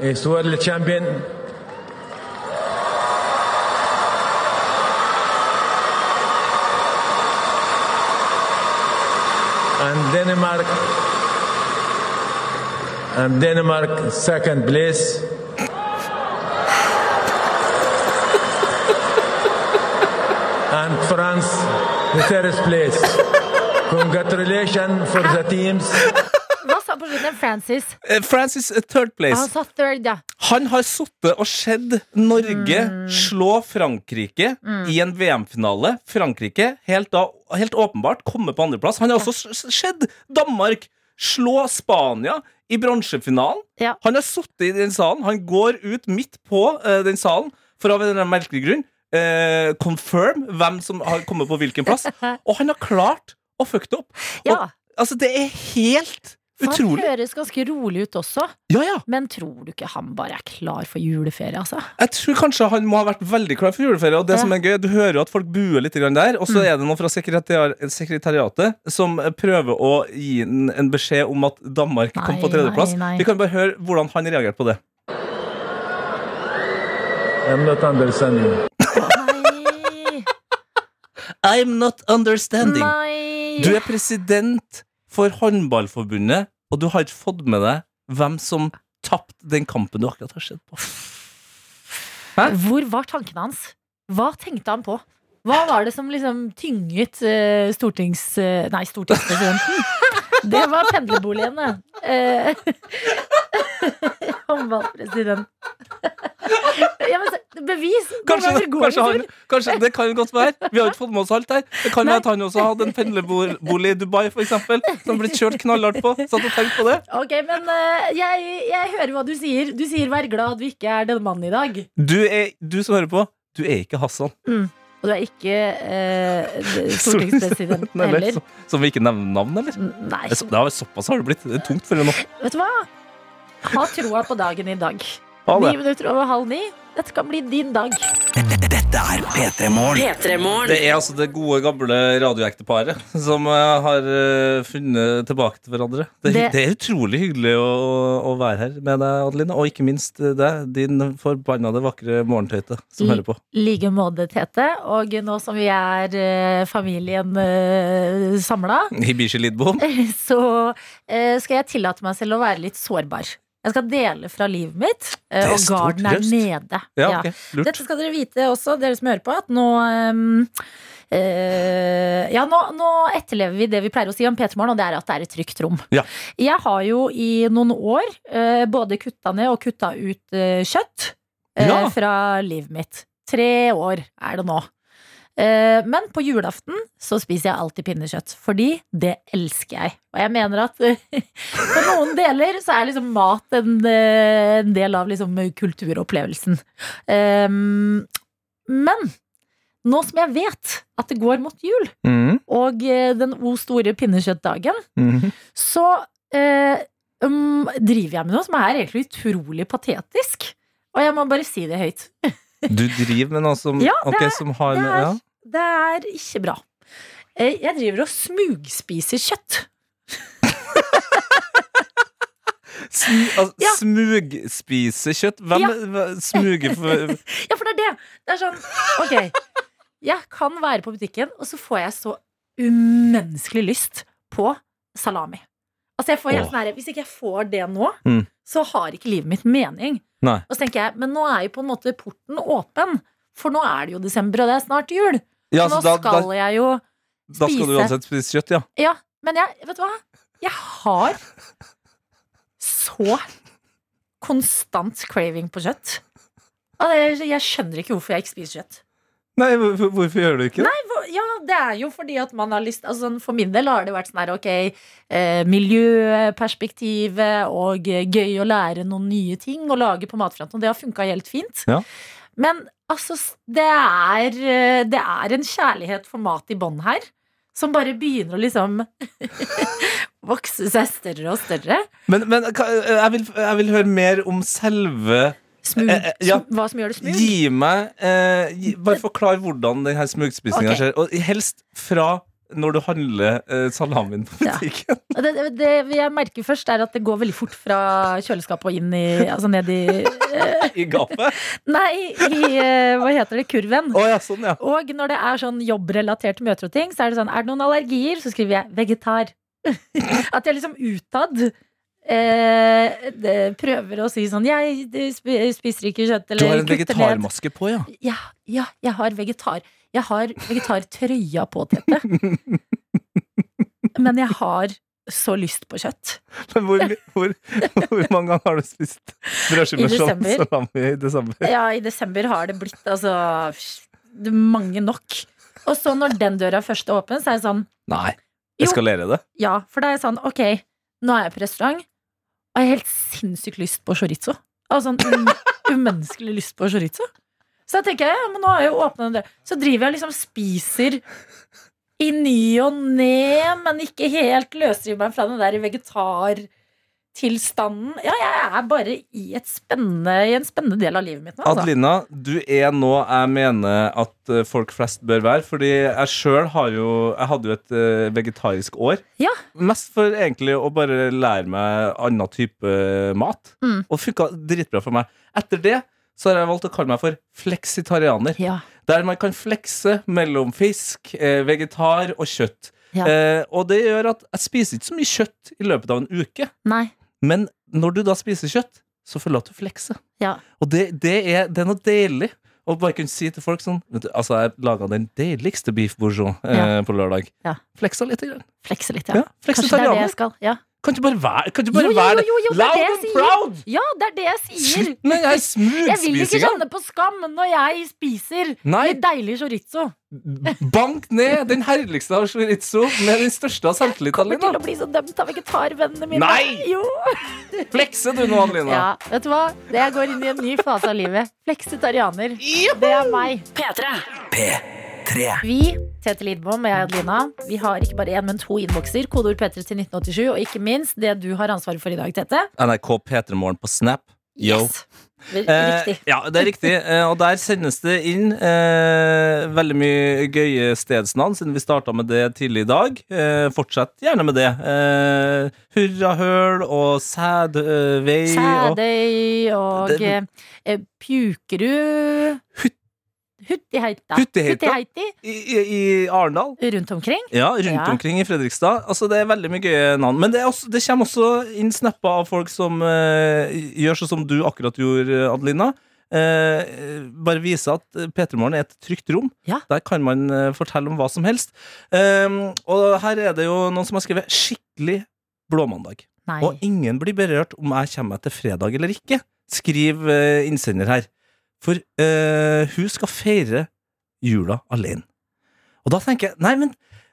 is world champion. And Denmark, and Denmark second place. and France the third place. Congratulations for the teams. På slutten? Francis. Eh, Francis eh, third place. Han sa third, ja. Han har sittet og sett Norge slå Frankrike i en VM-finale. Frankrike helt, da, helt åpenbart komme på andreplass. Han har også sett Danmark slå Spania i bronsefinalen. Ja. Han har sittet i den salen. Han går ut midt på uh, den salen for av en merkelig grunn Uh, confirm hvem som har kommet på hvilken plass. Og han har klart å fucke det opp. ja. Og, altså, det er helt For han høres ganske rolig ut også. Ja, ja. Men tror du ikke han bare er klar for juleferie, altså? Jeg tror kanskje han må ha vært veldig klar for juleferie. Og det Ja. som er gøy, Du hører jo at folk buer litt der, og så Mm. er det noen fra sekretariatet som prøver å gi en, en beskjed om at Danmark kom Nei, på tredjeplass. nei, nei. Vi kan bare høre hvordan han reagerte på det. I'm not understanding. I'm not understanding. Nei. Du er president for Håndballforbundet, og du har ikke fått med deg hvem som tapte den kampen du akkurat har sett på. Hvor var tankene hans? Hva tenkte han på? Hva var det som liksom tynget uh, stortings... Uh, nei, stortingspresidenten? Det var pendlerboligen, det. Eh, Håndballpresident. Ja, men bevis! Kanskje, kanskje, han, kanskje det kan godt være. Vi har ikke fått med oss alt her. Det kan være at han også hadde en pendlerbolig i Dubai, for eksempel, som ble kjørt knallhardt på. Satt og tenkt på det. Ok, men eh, jeg, jeg hører hva du sier. Du sier 'vær glad du ikke er den mannen i dag'. Du, er, du som hører på, du er ikke Hassan. Og du er ikke eh, stortingspresident heller. som, som vi ikke nevner navn, eller? Nei. Det har så- såpass har det blitt. Det er tungt for henne nå. Vet du hva? Ha troa på dagen i dag. Ha Ni minutter over halv ni. Dette kan bli din dag. Dette er P3 Morgen. Det er altså det gode, gamle radioekteparet som eh, har eh, funnet tilbake til hverandre. Det, det, Det- er utrolig hyggelig å, å være her med deg, Adeline. Og ikke minst deg, din forbannede vakre morgentøyte som Mm. hører på. like måte, Tete. Og nå som vi er eh, familien uh, samla, Hibishi Lidbom. så eh, skal jeg tillate meg selv å være litt sårbar. Jeg skal dele fra livet mitt, eh, og stort garden er nede. Ja, okay. lurt. Dette skal dere vite også, dere som hører på, at nå um, Uh, Ja, nå, nå etterlever vi det vi pleier å si om P3 Morgen, og det er at det er et trygt rom. Ja. Jeg har jo i noen år uh, både kutta ned og kutta ut uh, kjøtt Ja. fra livet mitt. Tre år er det nå. Eh, Men på julaften så spiser jeg alltid pinnekjøtt, fordi det elsker jeg. Og jeg mener at på for noen deler så er liksom mat en, eh, en del av liksom kulturopplevelsen. Um, men nå som jeg vet at det går mot jul, mm. og eh, den o store pinnekjøttdagen, mm. så eh, um, driver jeg med noe som er egentlig utrolig patetisk. Og jeg må bare si det høyt. Du driver med noe som, Ja, det ok, er- som har med ja. Det er ikke bra. Eh, Jeg driver og smugspiser kjøtt. Sm altså, Ja. Smugspise kjøtt? Hvem Ja. smuger for Ja, for det er det. Det er sånn, ok Jeg kan være på butikken, og så får jeg så umenneskelig lyst på salami. Altså jeg får helt Åh. sånn Hvis ikke jeg får det nå, Mm. så har ikke livet mitt mening. Nei. Og så tenker jeg, Men nå er jo på en måte porten åpen, for nå er det jo desember, og det er snart jul. Ja, nå da, skal da, jeg jo spise da skal du uansett spise kjøtt, ja. Ja, men jeg, vet du hva? Jeg har så konstant craving på kjøtt. Jeg skjønner ikke hvorfor jeg ikke spiser kjøtt. Nei, hvorfor, gjør du ikke det? Nei, hvor- ja, det er jo fordi at man har lyst altså, For min del har det vært sånn her, ok eh, Miljøperspektivet og gøy å lære noen nye ting og lage på matfronten. Og det har funka helt fint. Ja. Men altså, det er, eh, det er en kjærlighet for mat i bånn her. Som bare begynner å liksom vokse seg større og større. Men, men jeg, vil, jeg vil høre mer om selve Smug, Eh, eh, ja. Hva som gjør det smug. Gi meg eh, gi, Bare forklar hvordan denne smugspisinga okay. skjer. Og helst fra når du handler eh, salamien på butikken. Ja. Det, det, jeg merker først, er at det går veldig fort fra kjøleskapet og inn i Altså ned i eh, I gapet. Nei, i eh, hva heter det, kurven. Oh, ja, sånn, ja. Og når det er sånn jobbrelaterte møter og ting, så er det sånn Er det noen allergier? Så skriver jeg vegetar. At jeg liksom utad eh, det- prøver å si sånn Jeg spiser ikke kjøtt, Du har en vegetarmaske på, ja. Ja, ja, jeg har vegetar. Jeg har vegetartrøya på, Tete. Men jeg har så lyst på kjøtt. Men hvor, hvor, hvor mange ganger har du spist brødskive I med salami i desember? Ja, i desember har det blitt altså mange nok. Og så når den døra først er åpen, så er det sånn Nei. Eskalere det? Ja, for da er jeg sånn, ok, nå er jeg på restaurant, og jeg har helt sinnssykt lyst på chorizo. Altså en um, umenneskelig lyst på chorizo. Så da tenker jeg, ja, men nå har jeg jo åpnet en dør. Så driver jeg og liksom spiser i ny og ne, men ikke helt løsriver meg fra den der vegetartilstanden. Ja, jeg er bare i, et spennende, i en spennende del av livet mitt nå. Altså. Adelina, du er nå jeg mener at eh, folk flest bør være. Fordi jeg sjøl har jo Jeg hadde jo et eh, vegetarisk år. Ja. Mest for egentlig å bare lære meg annen type mat. Mm. Og det funka dritbra for meg. Etter det så har jeg valgt å kalle meg for fleksitarianer. Ja, Der man kan flekse mellom fisk, eh, vegetar og kjøtt. Ja. Eh, og det gjør at jeg spiser ikke så mye kjøtt i løpet av en uke. nei, Men når du da spiser kjøtt, så føler du at du flekser. ja. Og det, det, er, det er noe deilig. Og bare kunne si til folk sånn du, Altså, jeg laga den deiligste beef bourgeois eh, på lørdag. Ja. Fleksa litt. Grann. Flekse litt, ja. Ja, Kanskje det er det jeg skal. Ja, Kan du bare være, kan du bare Jo, jo, være jo, jo, det loud and proud? ja det er det jeg sier. Slutt med den her Jeg vil ikke smugspisinga! kjenne på skam når jeg spiser Nei. litt deilig chorizo. Bank ned den herligste av chorizo med den største av selvtillit, Kommer til å bli så dømt av vegetarvennene mine. Nei! Jo. Flekse du nå, Adelina? Ja, vet du hva? Det jeg går inn i en ny fase av livet. Fleksitarianer. Det er meg. P3. P3. Vi, Tete Lidbom og jeg, Adelina, vi har ikke bare én, men to innbokser. Kodeord P3 til 1987, og ikke minst det du har ansvaret for i dag, Tete. NRK P3 Morgen på Snap. Yo. Yes. Eh, Riktig. ja, det er riktig. Eh, og der sendes det inn eh, veldig mye gøye stedsnavn, siden vi starta med det tidlig i dag. Eh, fortsett gjerne med det. Eh, Hurrahøl og Sædvei og Sædøy og eh, Pjukerud Hut- Huttiheita. Huttiheita. Huttiheita. i, i, i Arendal. rundt omkring. Ja, rundt Ja. omkring i Fredrikstad. Altså, det er veldig mye gøye navn. Men det, er også, det kommer også inn snapper av folk som uh, gjør sånn som du akkurat gjorde, Adelina. Eh, bare vise at P3 Morgen er et trygt rom. Ja. Der kan man eh, fortelle om hva som helst. Eh, og her er det jo noen som har skrevet 'skikkelig blåmandag'. Nei. Og ingen blir berørt om jeg kommer meg til fredag eller ikke, skriver eh, innsender her. For uh, hun skal feire jula alene. Og da tenker jeg Nei, men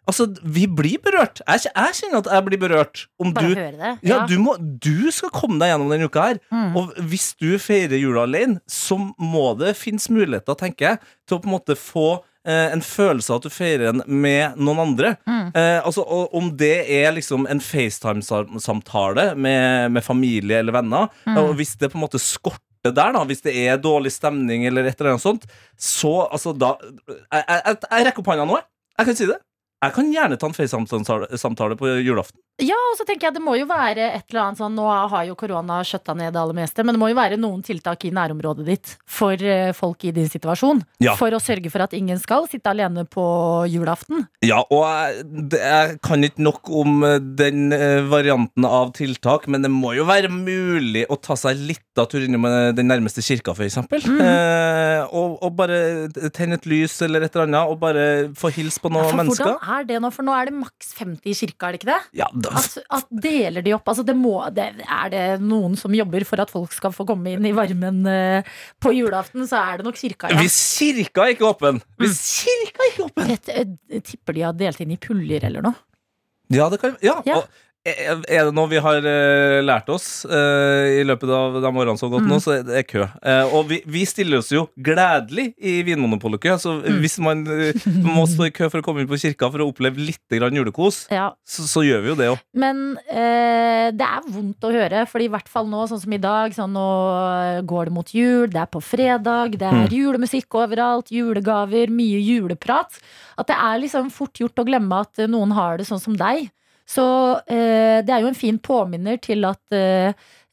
altså, vi blir berørt. Jeg, jeg kjenner at jeg blir berørt. Om Bare du høre det. ja, du, må, du skal komme deg gjennom denne uka her. Mm. Og hvis du feirer jula alene, så må det finnes muligheter, tenker jeg, til å på en måte få eh, en følelse av at du feirer den med noen andre. Mm. Eh, altså, om det er liksom en FaceTime-samtale med, med familie eller venner, Mm. og hvis det på en måte skorter der, da, hvis det er dårlig stemning eller et eller annet sånt, så altså da Jeg, jeg, jeg, rekker opp hånda nå, jeg. Jeg kan si det. Jeg kan gjerne ta en FaceTime-samtale på julaften. Ja, og så tenker jeg det må jo være et eller annet sånn Nå har jo korona skjøtta ned det aller meste, men det må jo være noen tiltak i nærområdet ditt for eh, folk i din situasjon. Ja. For å sørge for at ingen skal sitte alene på julaften. Ja, og jeg, det, jeg kan ikke nok om eh, den eh, varianten av tiltak, men det må jo være mulig å ta seg litt av tur innom den nærmeste kirka, eksempel. Mhm. Eh, og, og bare tenne et lys eller et eller annet, og bare få hilse på Ja, noen for mennesker. hvordan er det nå? For nå er det maks 50 i kirka, er det ikke det? Ja, da, At, at deler de opp? Altså det må, det, er det noen som jobber for at folk skal få komme inn i varmen eh, på julaften, så er det nok kirka, ja. Hvis kirka er ikke åpen Hvis kirka er ikke åpen jeg tipper de har delt inn i puljer eller noe. Ja, det kan ja. Ja. Og er er det noe vi har eh, lært oss eh, i løpet av de årene som har gått Mm. nå, så er det kø. Eh, og vi, vi stiller oss jo gledelig i Vinmonopolet-kø, så Mm. hvis man må stå i kø for å komme inn på kirka for å oppleve litt julekos, Ja, så, så gjør vi jo det òg. Men eh, det er vondt å høre, Fordi i hvert fall nå, sånn som i dag, sånn, nå går det mot jul, det er på fredag, det er Mm. julemusikk overalt, julegaver, mye juleprat. At det er liksom fort gjort å glemme at noen har det sånn som deg. Så eh, det er jo en fin påminner til at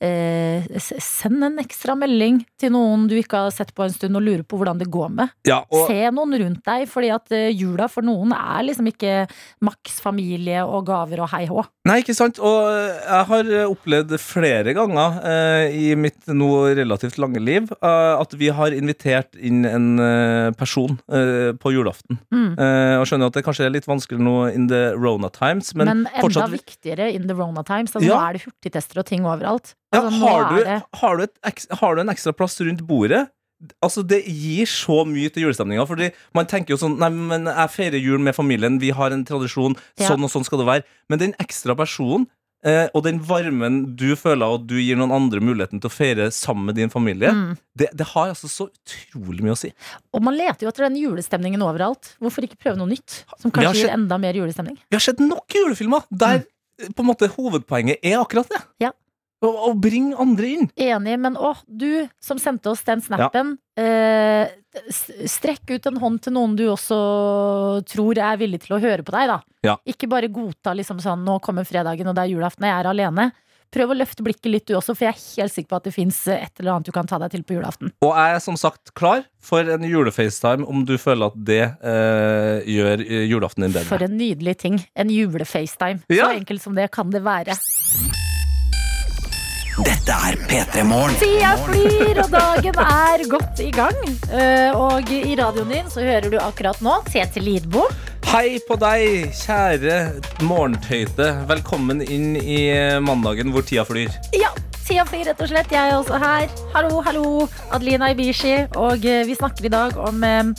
eh, eh, Send en ekstra melding til noen du ikke har sett på en stund, og lurer på hvordan det går med. Ja, og Se noen rundt deg, fordi at eh, jula for noen er liksom ikke maks familie og gaver og hei hå. Nei, ikke sant? Og jeg har opplevd flere ganger eh, i mitt nå relativt lange liv eh, at vi har invitert inn en eh, person eh, på julaften. Mm. Eh, og skjønner at det kanskje er litt vanskelig nå in the Rona times, men, Men, enda fortsatt viktigere in the Rona Times. Altså, Ja. Nå er det hurtigtester og ting overalt. Altså, ja, har, du, det, har, du et, har du en ekstra plass rundt bordet? Altså Det gir så mye til julestemninga. Fordi man tenker jo sånn Nei, men jeg feirer jul med familien, vi har en tradisjon, Ja. sånn og sånn skal det være. Men den ekstra personen eh, og den varmen du føler, og du gir noen andre muligheten til å feire sammen med din familie, mm. det, det har altså så utrolig mye å si. Og man leter jo etter den julestemningen overalt. Hvorfor ikke prøve noe nytt? Som kanskje sett, gir enda mer julestemning. Vi har sett nok julefilmer der mm. på en måte hovedpoenget er akkurat det. Ja. Å, og bringe andre inn. Enig, men å, du som sendte oss den snappen. Eh, strekk ut en hånd til noen du også tror er villig til å høre på deg, da. Ja. Ikke bare godta liksom sånn nå kommer fredagen og det er julaften og jeg er alene. Prøv å løfte blikket litt du også, for jeg er helt sikker på at det fins et eller annet du kan ta deg til på julaften. Og jeg er som sagt klar for en julefacetime om du føler at det eh, gjør eh, julaften din bedre. For en nydelig ting. En julefacetime. Ja. Så enkelt som det kan det være. Dette er P3 Morgen. Tida flyr, og dagen er godt i gang. Eh, Og i radioen din så hører du akkurat nå Tete Lidbom. Hei på deg, kjære morgentøyte. Velkommen inn i mandagen hvor tida flyr. Ja, flyr rett og slett. Jeg er også her. Hallo, hallo. Adelina Ibishi. Og eh, vi snakker i dag om eh,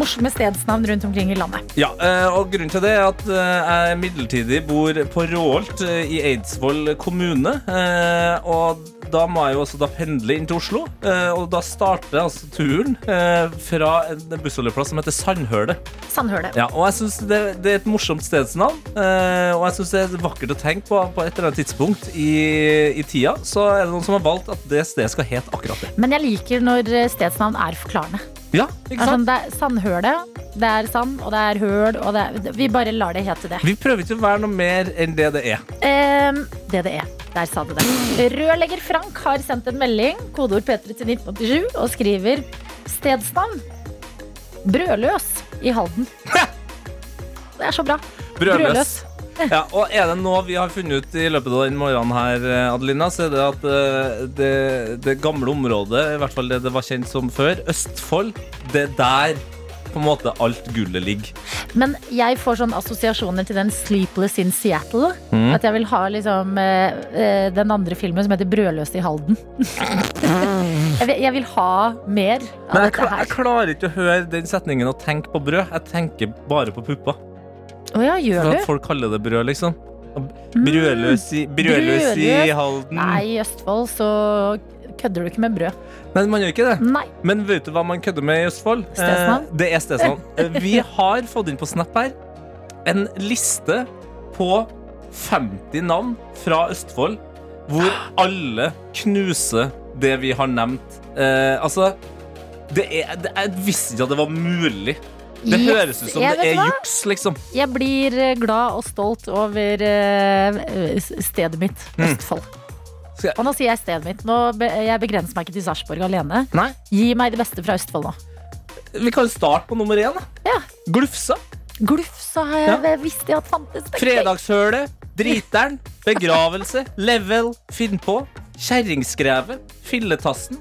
morsomme stedsnavn rundt omkring i landet. Ja, eh, og grunnen til det er at eh, jeg midlertidig bor på Råholt i Eidsvoll kommune. Og da må jeg jo også da pendle inn til Oslo. eh, og da starter altså turen eh, fra en bussholdeplass som heter Sandhølet. Sandhølet. Ja, og jeg synes det, det er et morsomt stedsnavn. eh, og jeg synes det er vakkert å tenke på på et eller annet tidspunkt i, i tida. Så er det noen som har valgt at det stedet skal hete akkurat det. Men jeg liker når stedsnavn er forklarende. Ja, ikke sånn, sant? det er Sandhølet, det er sand, og det er høl, og det er, Vi bare lar det hete det. Vi prøver ikke å være noe mer enn det det er. Ehm, det det er. Der sa du det. Rørlegger Frank har sendt en melding, kodeord P3 til 1987, og skriver stedsnavn. Brødløs i Halden. Det er så bra. Brødløs. Ja, og er det noe vi har funnet ut i løpet av den morgenen her, Adelina, så er det at eh, det, det gamle området, i hvert fall det det var kjent som før, Østfold, det er der på en måte alt gullet ligger. Men jeg får sånne assosiasjoner til den Sleepless in Seattle. Mm. At jeg vil ha liksom eh, eh, den andre filmen som heter Brødløs i Halden. jeg, vil, jeg vil ha mer av Men jeg, dette her. jeg klarer ikke å høre den setningen og tenke på brød. Jeg tenker bare på pupper. Oh ja, For gjør at du? folk kaller det brød, liksom. Brødløs i, brødløs i Halden. Nei, i Østfold så kødder du ikke med brød. Nei, man gjør ikke det. Nei. Men vet du hva man kødder med i Østfold? Stesnavn. Eh, det er stedsnavn. Eh, Vi har fått inn på Snap her en liste på 50 navn fra Østfold, hvor alle knuser det vi har nevnt. Eh, altså det er, det, Jeg visste ikke at det var mulig. Det Yes, høres ut som det er juks, liksom. Jeg blir eh, glad og stolt over uh, stedet mitt, Mm. Østfold. Jeg- Og nå sier jeg stedet mitt. Nå be jeg begrenser meg ikke til Sarpsborg alene. Nei. Gi meg det beste fra Østfold nå. Vi kan starte på nummer én. da. Ja. Glufsa. Glufsa har jeg ja. visst jeg at fantes. Fredagshølet, Driteren, Begravelse, Level, Finn på, Kjerringskrevet, Filletassen,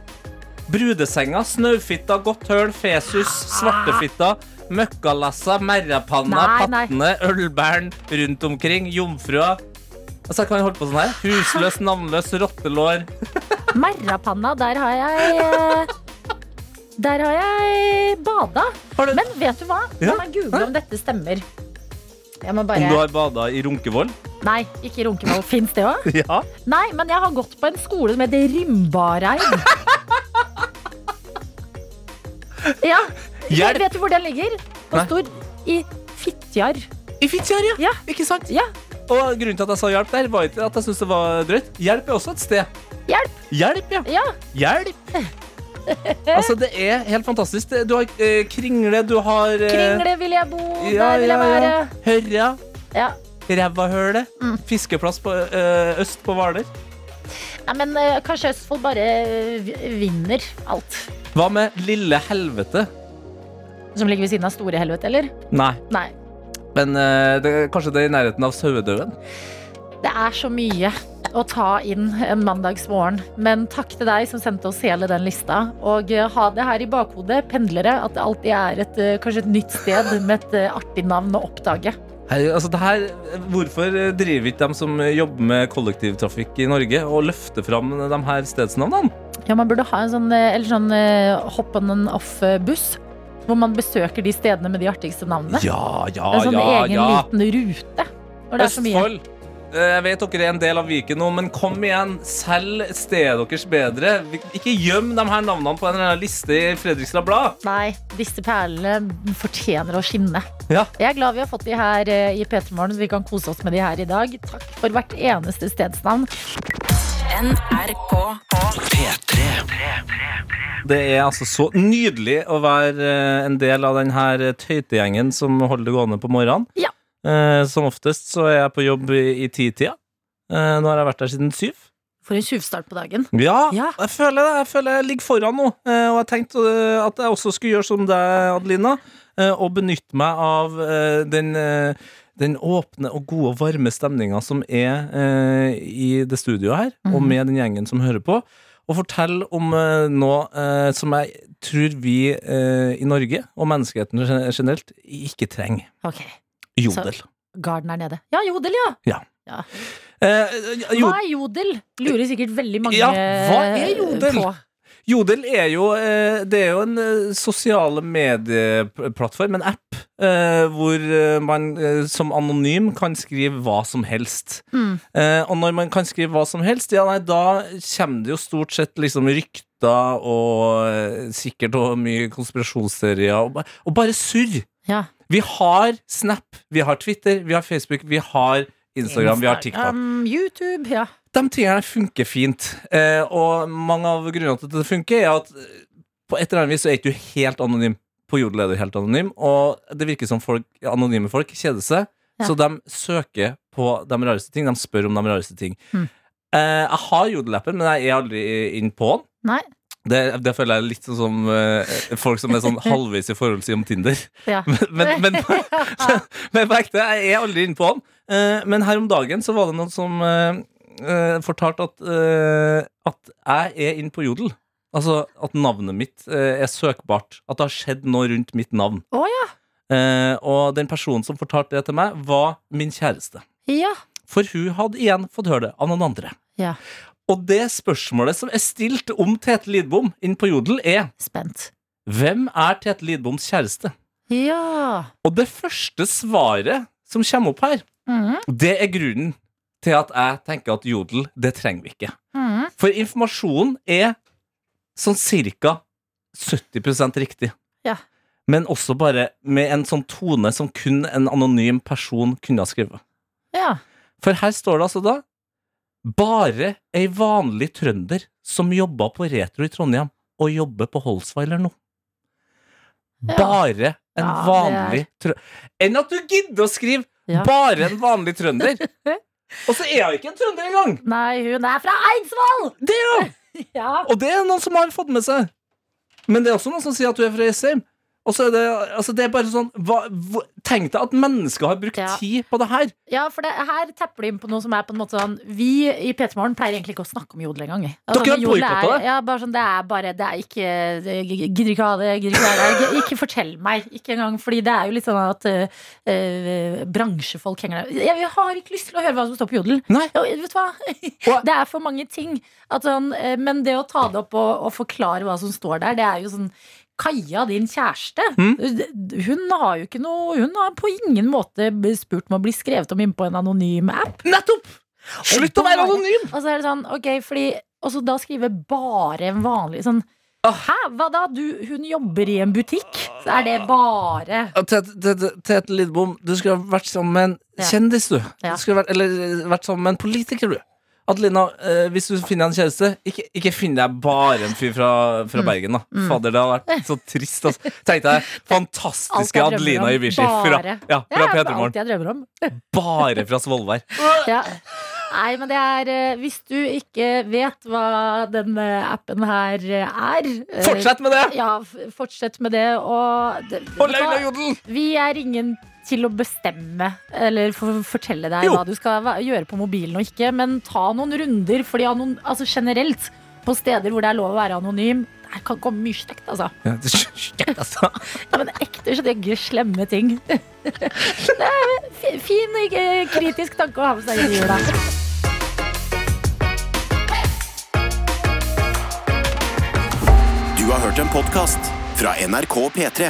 Brudesenga, Snaufitta, Godt høl, Fesus, Svartefitta, Møkkalassa, Merrapanna. Pattene, Ølbæren, rundt omkring, Jomfrua. Altså, jeg kan holde på sånn her. Husløs, navnløs, rottelår. Merrapanna, der har jeg eh, Der har jeg bada. Har Men vet du hva? La meg google om dette stemmer. Jeg må om du har bada i Runkevoll? Nei, ikke i Runkevoll. Fins det òg? Ja. Nei, men jeg har gått på en skole som heter Rymbareid. Ja. Hjelp! Vet du hvor den ligger? Den Stor i Fitjar. I Fitjar, ja. Ja. Ikke sant? Ja. Og grunnen til at jeg sa hjelp der, var ikke at jeg syntes det var drøyt. Hjelp er også et sted. Hjelp! Hjelp, ja. Ja. Hjelp! altså, det er helt fantastisk. Du har eh, Kringle, du har eh, Kringle vil jeg bo, ja, der vil jeg ja, være. ja. Hørja, Ja. Rævahølet, Mm. fiskeplass på eh, øst på Hvaler. Nei, men eh, kanskje Østfold bare eh, vinner alt. Hva med Lille Helvete? Som ligger ved siden av Store helvete, eller? Nei, Nei. Men eh, det, kanskje det er i nærheten av Sauedøen? Det er så mye å ta inn en mandagsmorgen. Men takk til deg som sendte oss hele den lista. Og eh, ha det her i bakhodet, pendlere, at det alltid er et, eh, kanskje et nytt sted med et artig navn å oppdage. Hei, altså det her, hvorfor driver ikke de som jobber med kollektivtrafikk i Norge og løfter fram de her stedsnavnene? Ja, man burde ha en sånn, eller sånn hopp on and off-buss. Hvor man besøker de stedene med de artigste navnene. Ja, ja, en sånn ja, egen ja. liten rute. Det er. Østfold. Eh, Jeg vet dere er en del av Viken nå, men kom igjen. Selg stedet deres bedre. Ikke gjem de her navnene på en eller annen liste i Fredrikstad Blad. Nei, disse perlene fortjener å skinne. Ja. Jeg er glad vi har fått de her eh, i P3 Morgen, så vi kan kose oss med de her i dag. Takk for hvert eneste stedsnavn. NRK Det er altså så nydelig å være eh, en del av denne tøytegjengen som holder det gående på morgenen. Ja. Eh, Som oftest så er jeg på jobb i, i titida. Eh, Nå har jeg vært der siden syv. For en tjuvstart på dagen. Ja, Ja. jeg føler det. Jeg føler jeg ligger foran nå. Eh, Og jeg tenkte at jeg også skulle gjøre som deg, Adelina, og benytte meg av den, eh, den åpne og gode og varme stemninga som er eh, i det studioet her, og Mhm. med den gjengen som hører på, og fortell om eh, noe eh, som jeg tror vi eh, i Norge, og menneskeheten generelt, ikke trenger. Ok, Jodel. Garden er nede. Ja, jodel, ja. Eh, jo, Hva er jodel? Lurer sikkert veldig mange Ja, hva er jodel? på. Jodel er jo, eh, det er jo en eh, sosiale medieplattform, en app, eh, hvor man som anonym kan skrive hva som helst. Mm. Og når man kan skrive hva som helst, ja, nei, da kommer det jo stort sett liksom rykter og sikkert og mye konspirasjonsserier, og, og bare surr. Ja. Vi har Snap, vi har Twitter, vi har Facebook, vi har Instagram, vi har TikTok. Instagram, YouTube, ja. De tingene funker fint. Eh, og mange av grunnene til at det funker, er at eh, på et eller annet vis så er ikke du helt anonym. På Jodel er du helt anonym, og det virker som folk, anonyme folk kjeder seg. Ja. Så de søker på de rareste ting. De spør om de rareste ting. Mm. Eh, jeg har Jodel-appen, men jeg er aldri inn på den. Nei. Det, det føler jeg er litt sånn som uh, folk som er sånn halvveis i forhold til om Tinder. Ja. Men, men, men, men på ekte, jeg er aldri inne på den. Uh, men her om dagen så var det noen som eh, eh, fortalte at, eh, at jeg er inne på Jodel. Altså at navnet mitt eh, er søkbart. At det har skjedd noe rundt mitt navn. Oh, ja. Og den personen som fortalte det til meg, var min kjæreste. Ja. For hun hadde igjen fått høre det av noen andre. Ja. Og det spørsmålet som er stilt om Tete Lidbom inn på Jodel, er Spent. hvem er Tete Lidboms kjæreste? Ja. Og det første svaret som kommer opp her, Mhm. det er grunnen til at jeg tenker at Jodel, det trenger vi ikke. Mm. For informasjonen er sånn cirka 70 riktig. Ja. Men også bare med en sånn tone som kun en anonym person kunne ha skrevet. ja. For her står det altså da Bare ei vanlig trønder som jobba på Retro i Trondheim, og jobber på Holsweiler nå. Ja. Bare en vanlig trønder Enn at du gidder å skrive. 'bare en vanlig trønder'! og så er hun ikke en trønder engang! Nei, hun er fra Eidsvoll! Det er hun! Ja. Og det er noen som har fått med seg. Men det er også noen som sier at hun er fra Jessheim. Og så er det, altså det er bare sånn hva, hva, Tenk deg at mennesker har brukt Ja. tid på det her. Ja, for det, her tepper de inn på noe som er på en måte sånn Vi i P3 Morgen pleier egentlig ikke å snakke om jodel engang. Altså, Dere har boikotta det? Ja, bare sånn, det er bare Det er ikke Gidder ikke ha det, gidder ikke ha det. Ikke, fortell meg, ikke engang. Fordi det er jo litt sånn at uh, bransjefolk henger der. Jeg, har ikke lyst til å høre hva som står på jodel. Nei. Vet du hva? Det er for mange ting. At sånn, eh, men det å ta det opp og, og forklare hva som står der, det er jo sånn Kaja, din kjæreste, Mm. hun har jo ikke noe Hun har på ingen måte spurt om å bli skrevet om inn på en anonym app. Nettopp! Slutt å være anonym! Og så er det sånn, ok, fordi Og så da skrive bare en vanlig sånn. Hæ, hva da? Du, hun jobber i en butikk? Så er det bare Tete Lidbom, du skulle ha vært sammen med en kjendis, du. Ja. du skulle vært, eller vært sammen med en politiker, du. Adelina, eh, hvis du finner en kjæreste, ikke, ikke finn deg bare en fyr fra, fra Bergen. da Fader, det hadde vært så trist. Altså. Tenk deg fantastiske Adelina. Ibishi fra, ja, Ja, fra det P3 Morgen. alt jeg drømmer om. Bare fra Svolvær. Ja. Nei, men det er eh, Hvis du ikke vet hva denne appen her eh, er eh, Fortsett med det! Ja, fortsett med det. Og det, vet du Jodel! vi er ingen til å bestemme eller for, fortelle deg Jo. hva du skal gjøre på mobilen og ikke, men ta noen runder. Fordi anon, altså generelt, på steder hvor det er lov å være anonym, der kan komme mye stygt, altså. Ja, det er stygt, altså. Ja, men ekte stygge, slemme ting. Det er fin, eh, kritisk tanke å ha med seg i jula. Du har hørt en podkast fra NRK P3.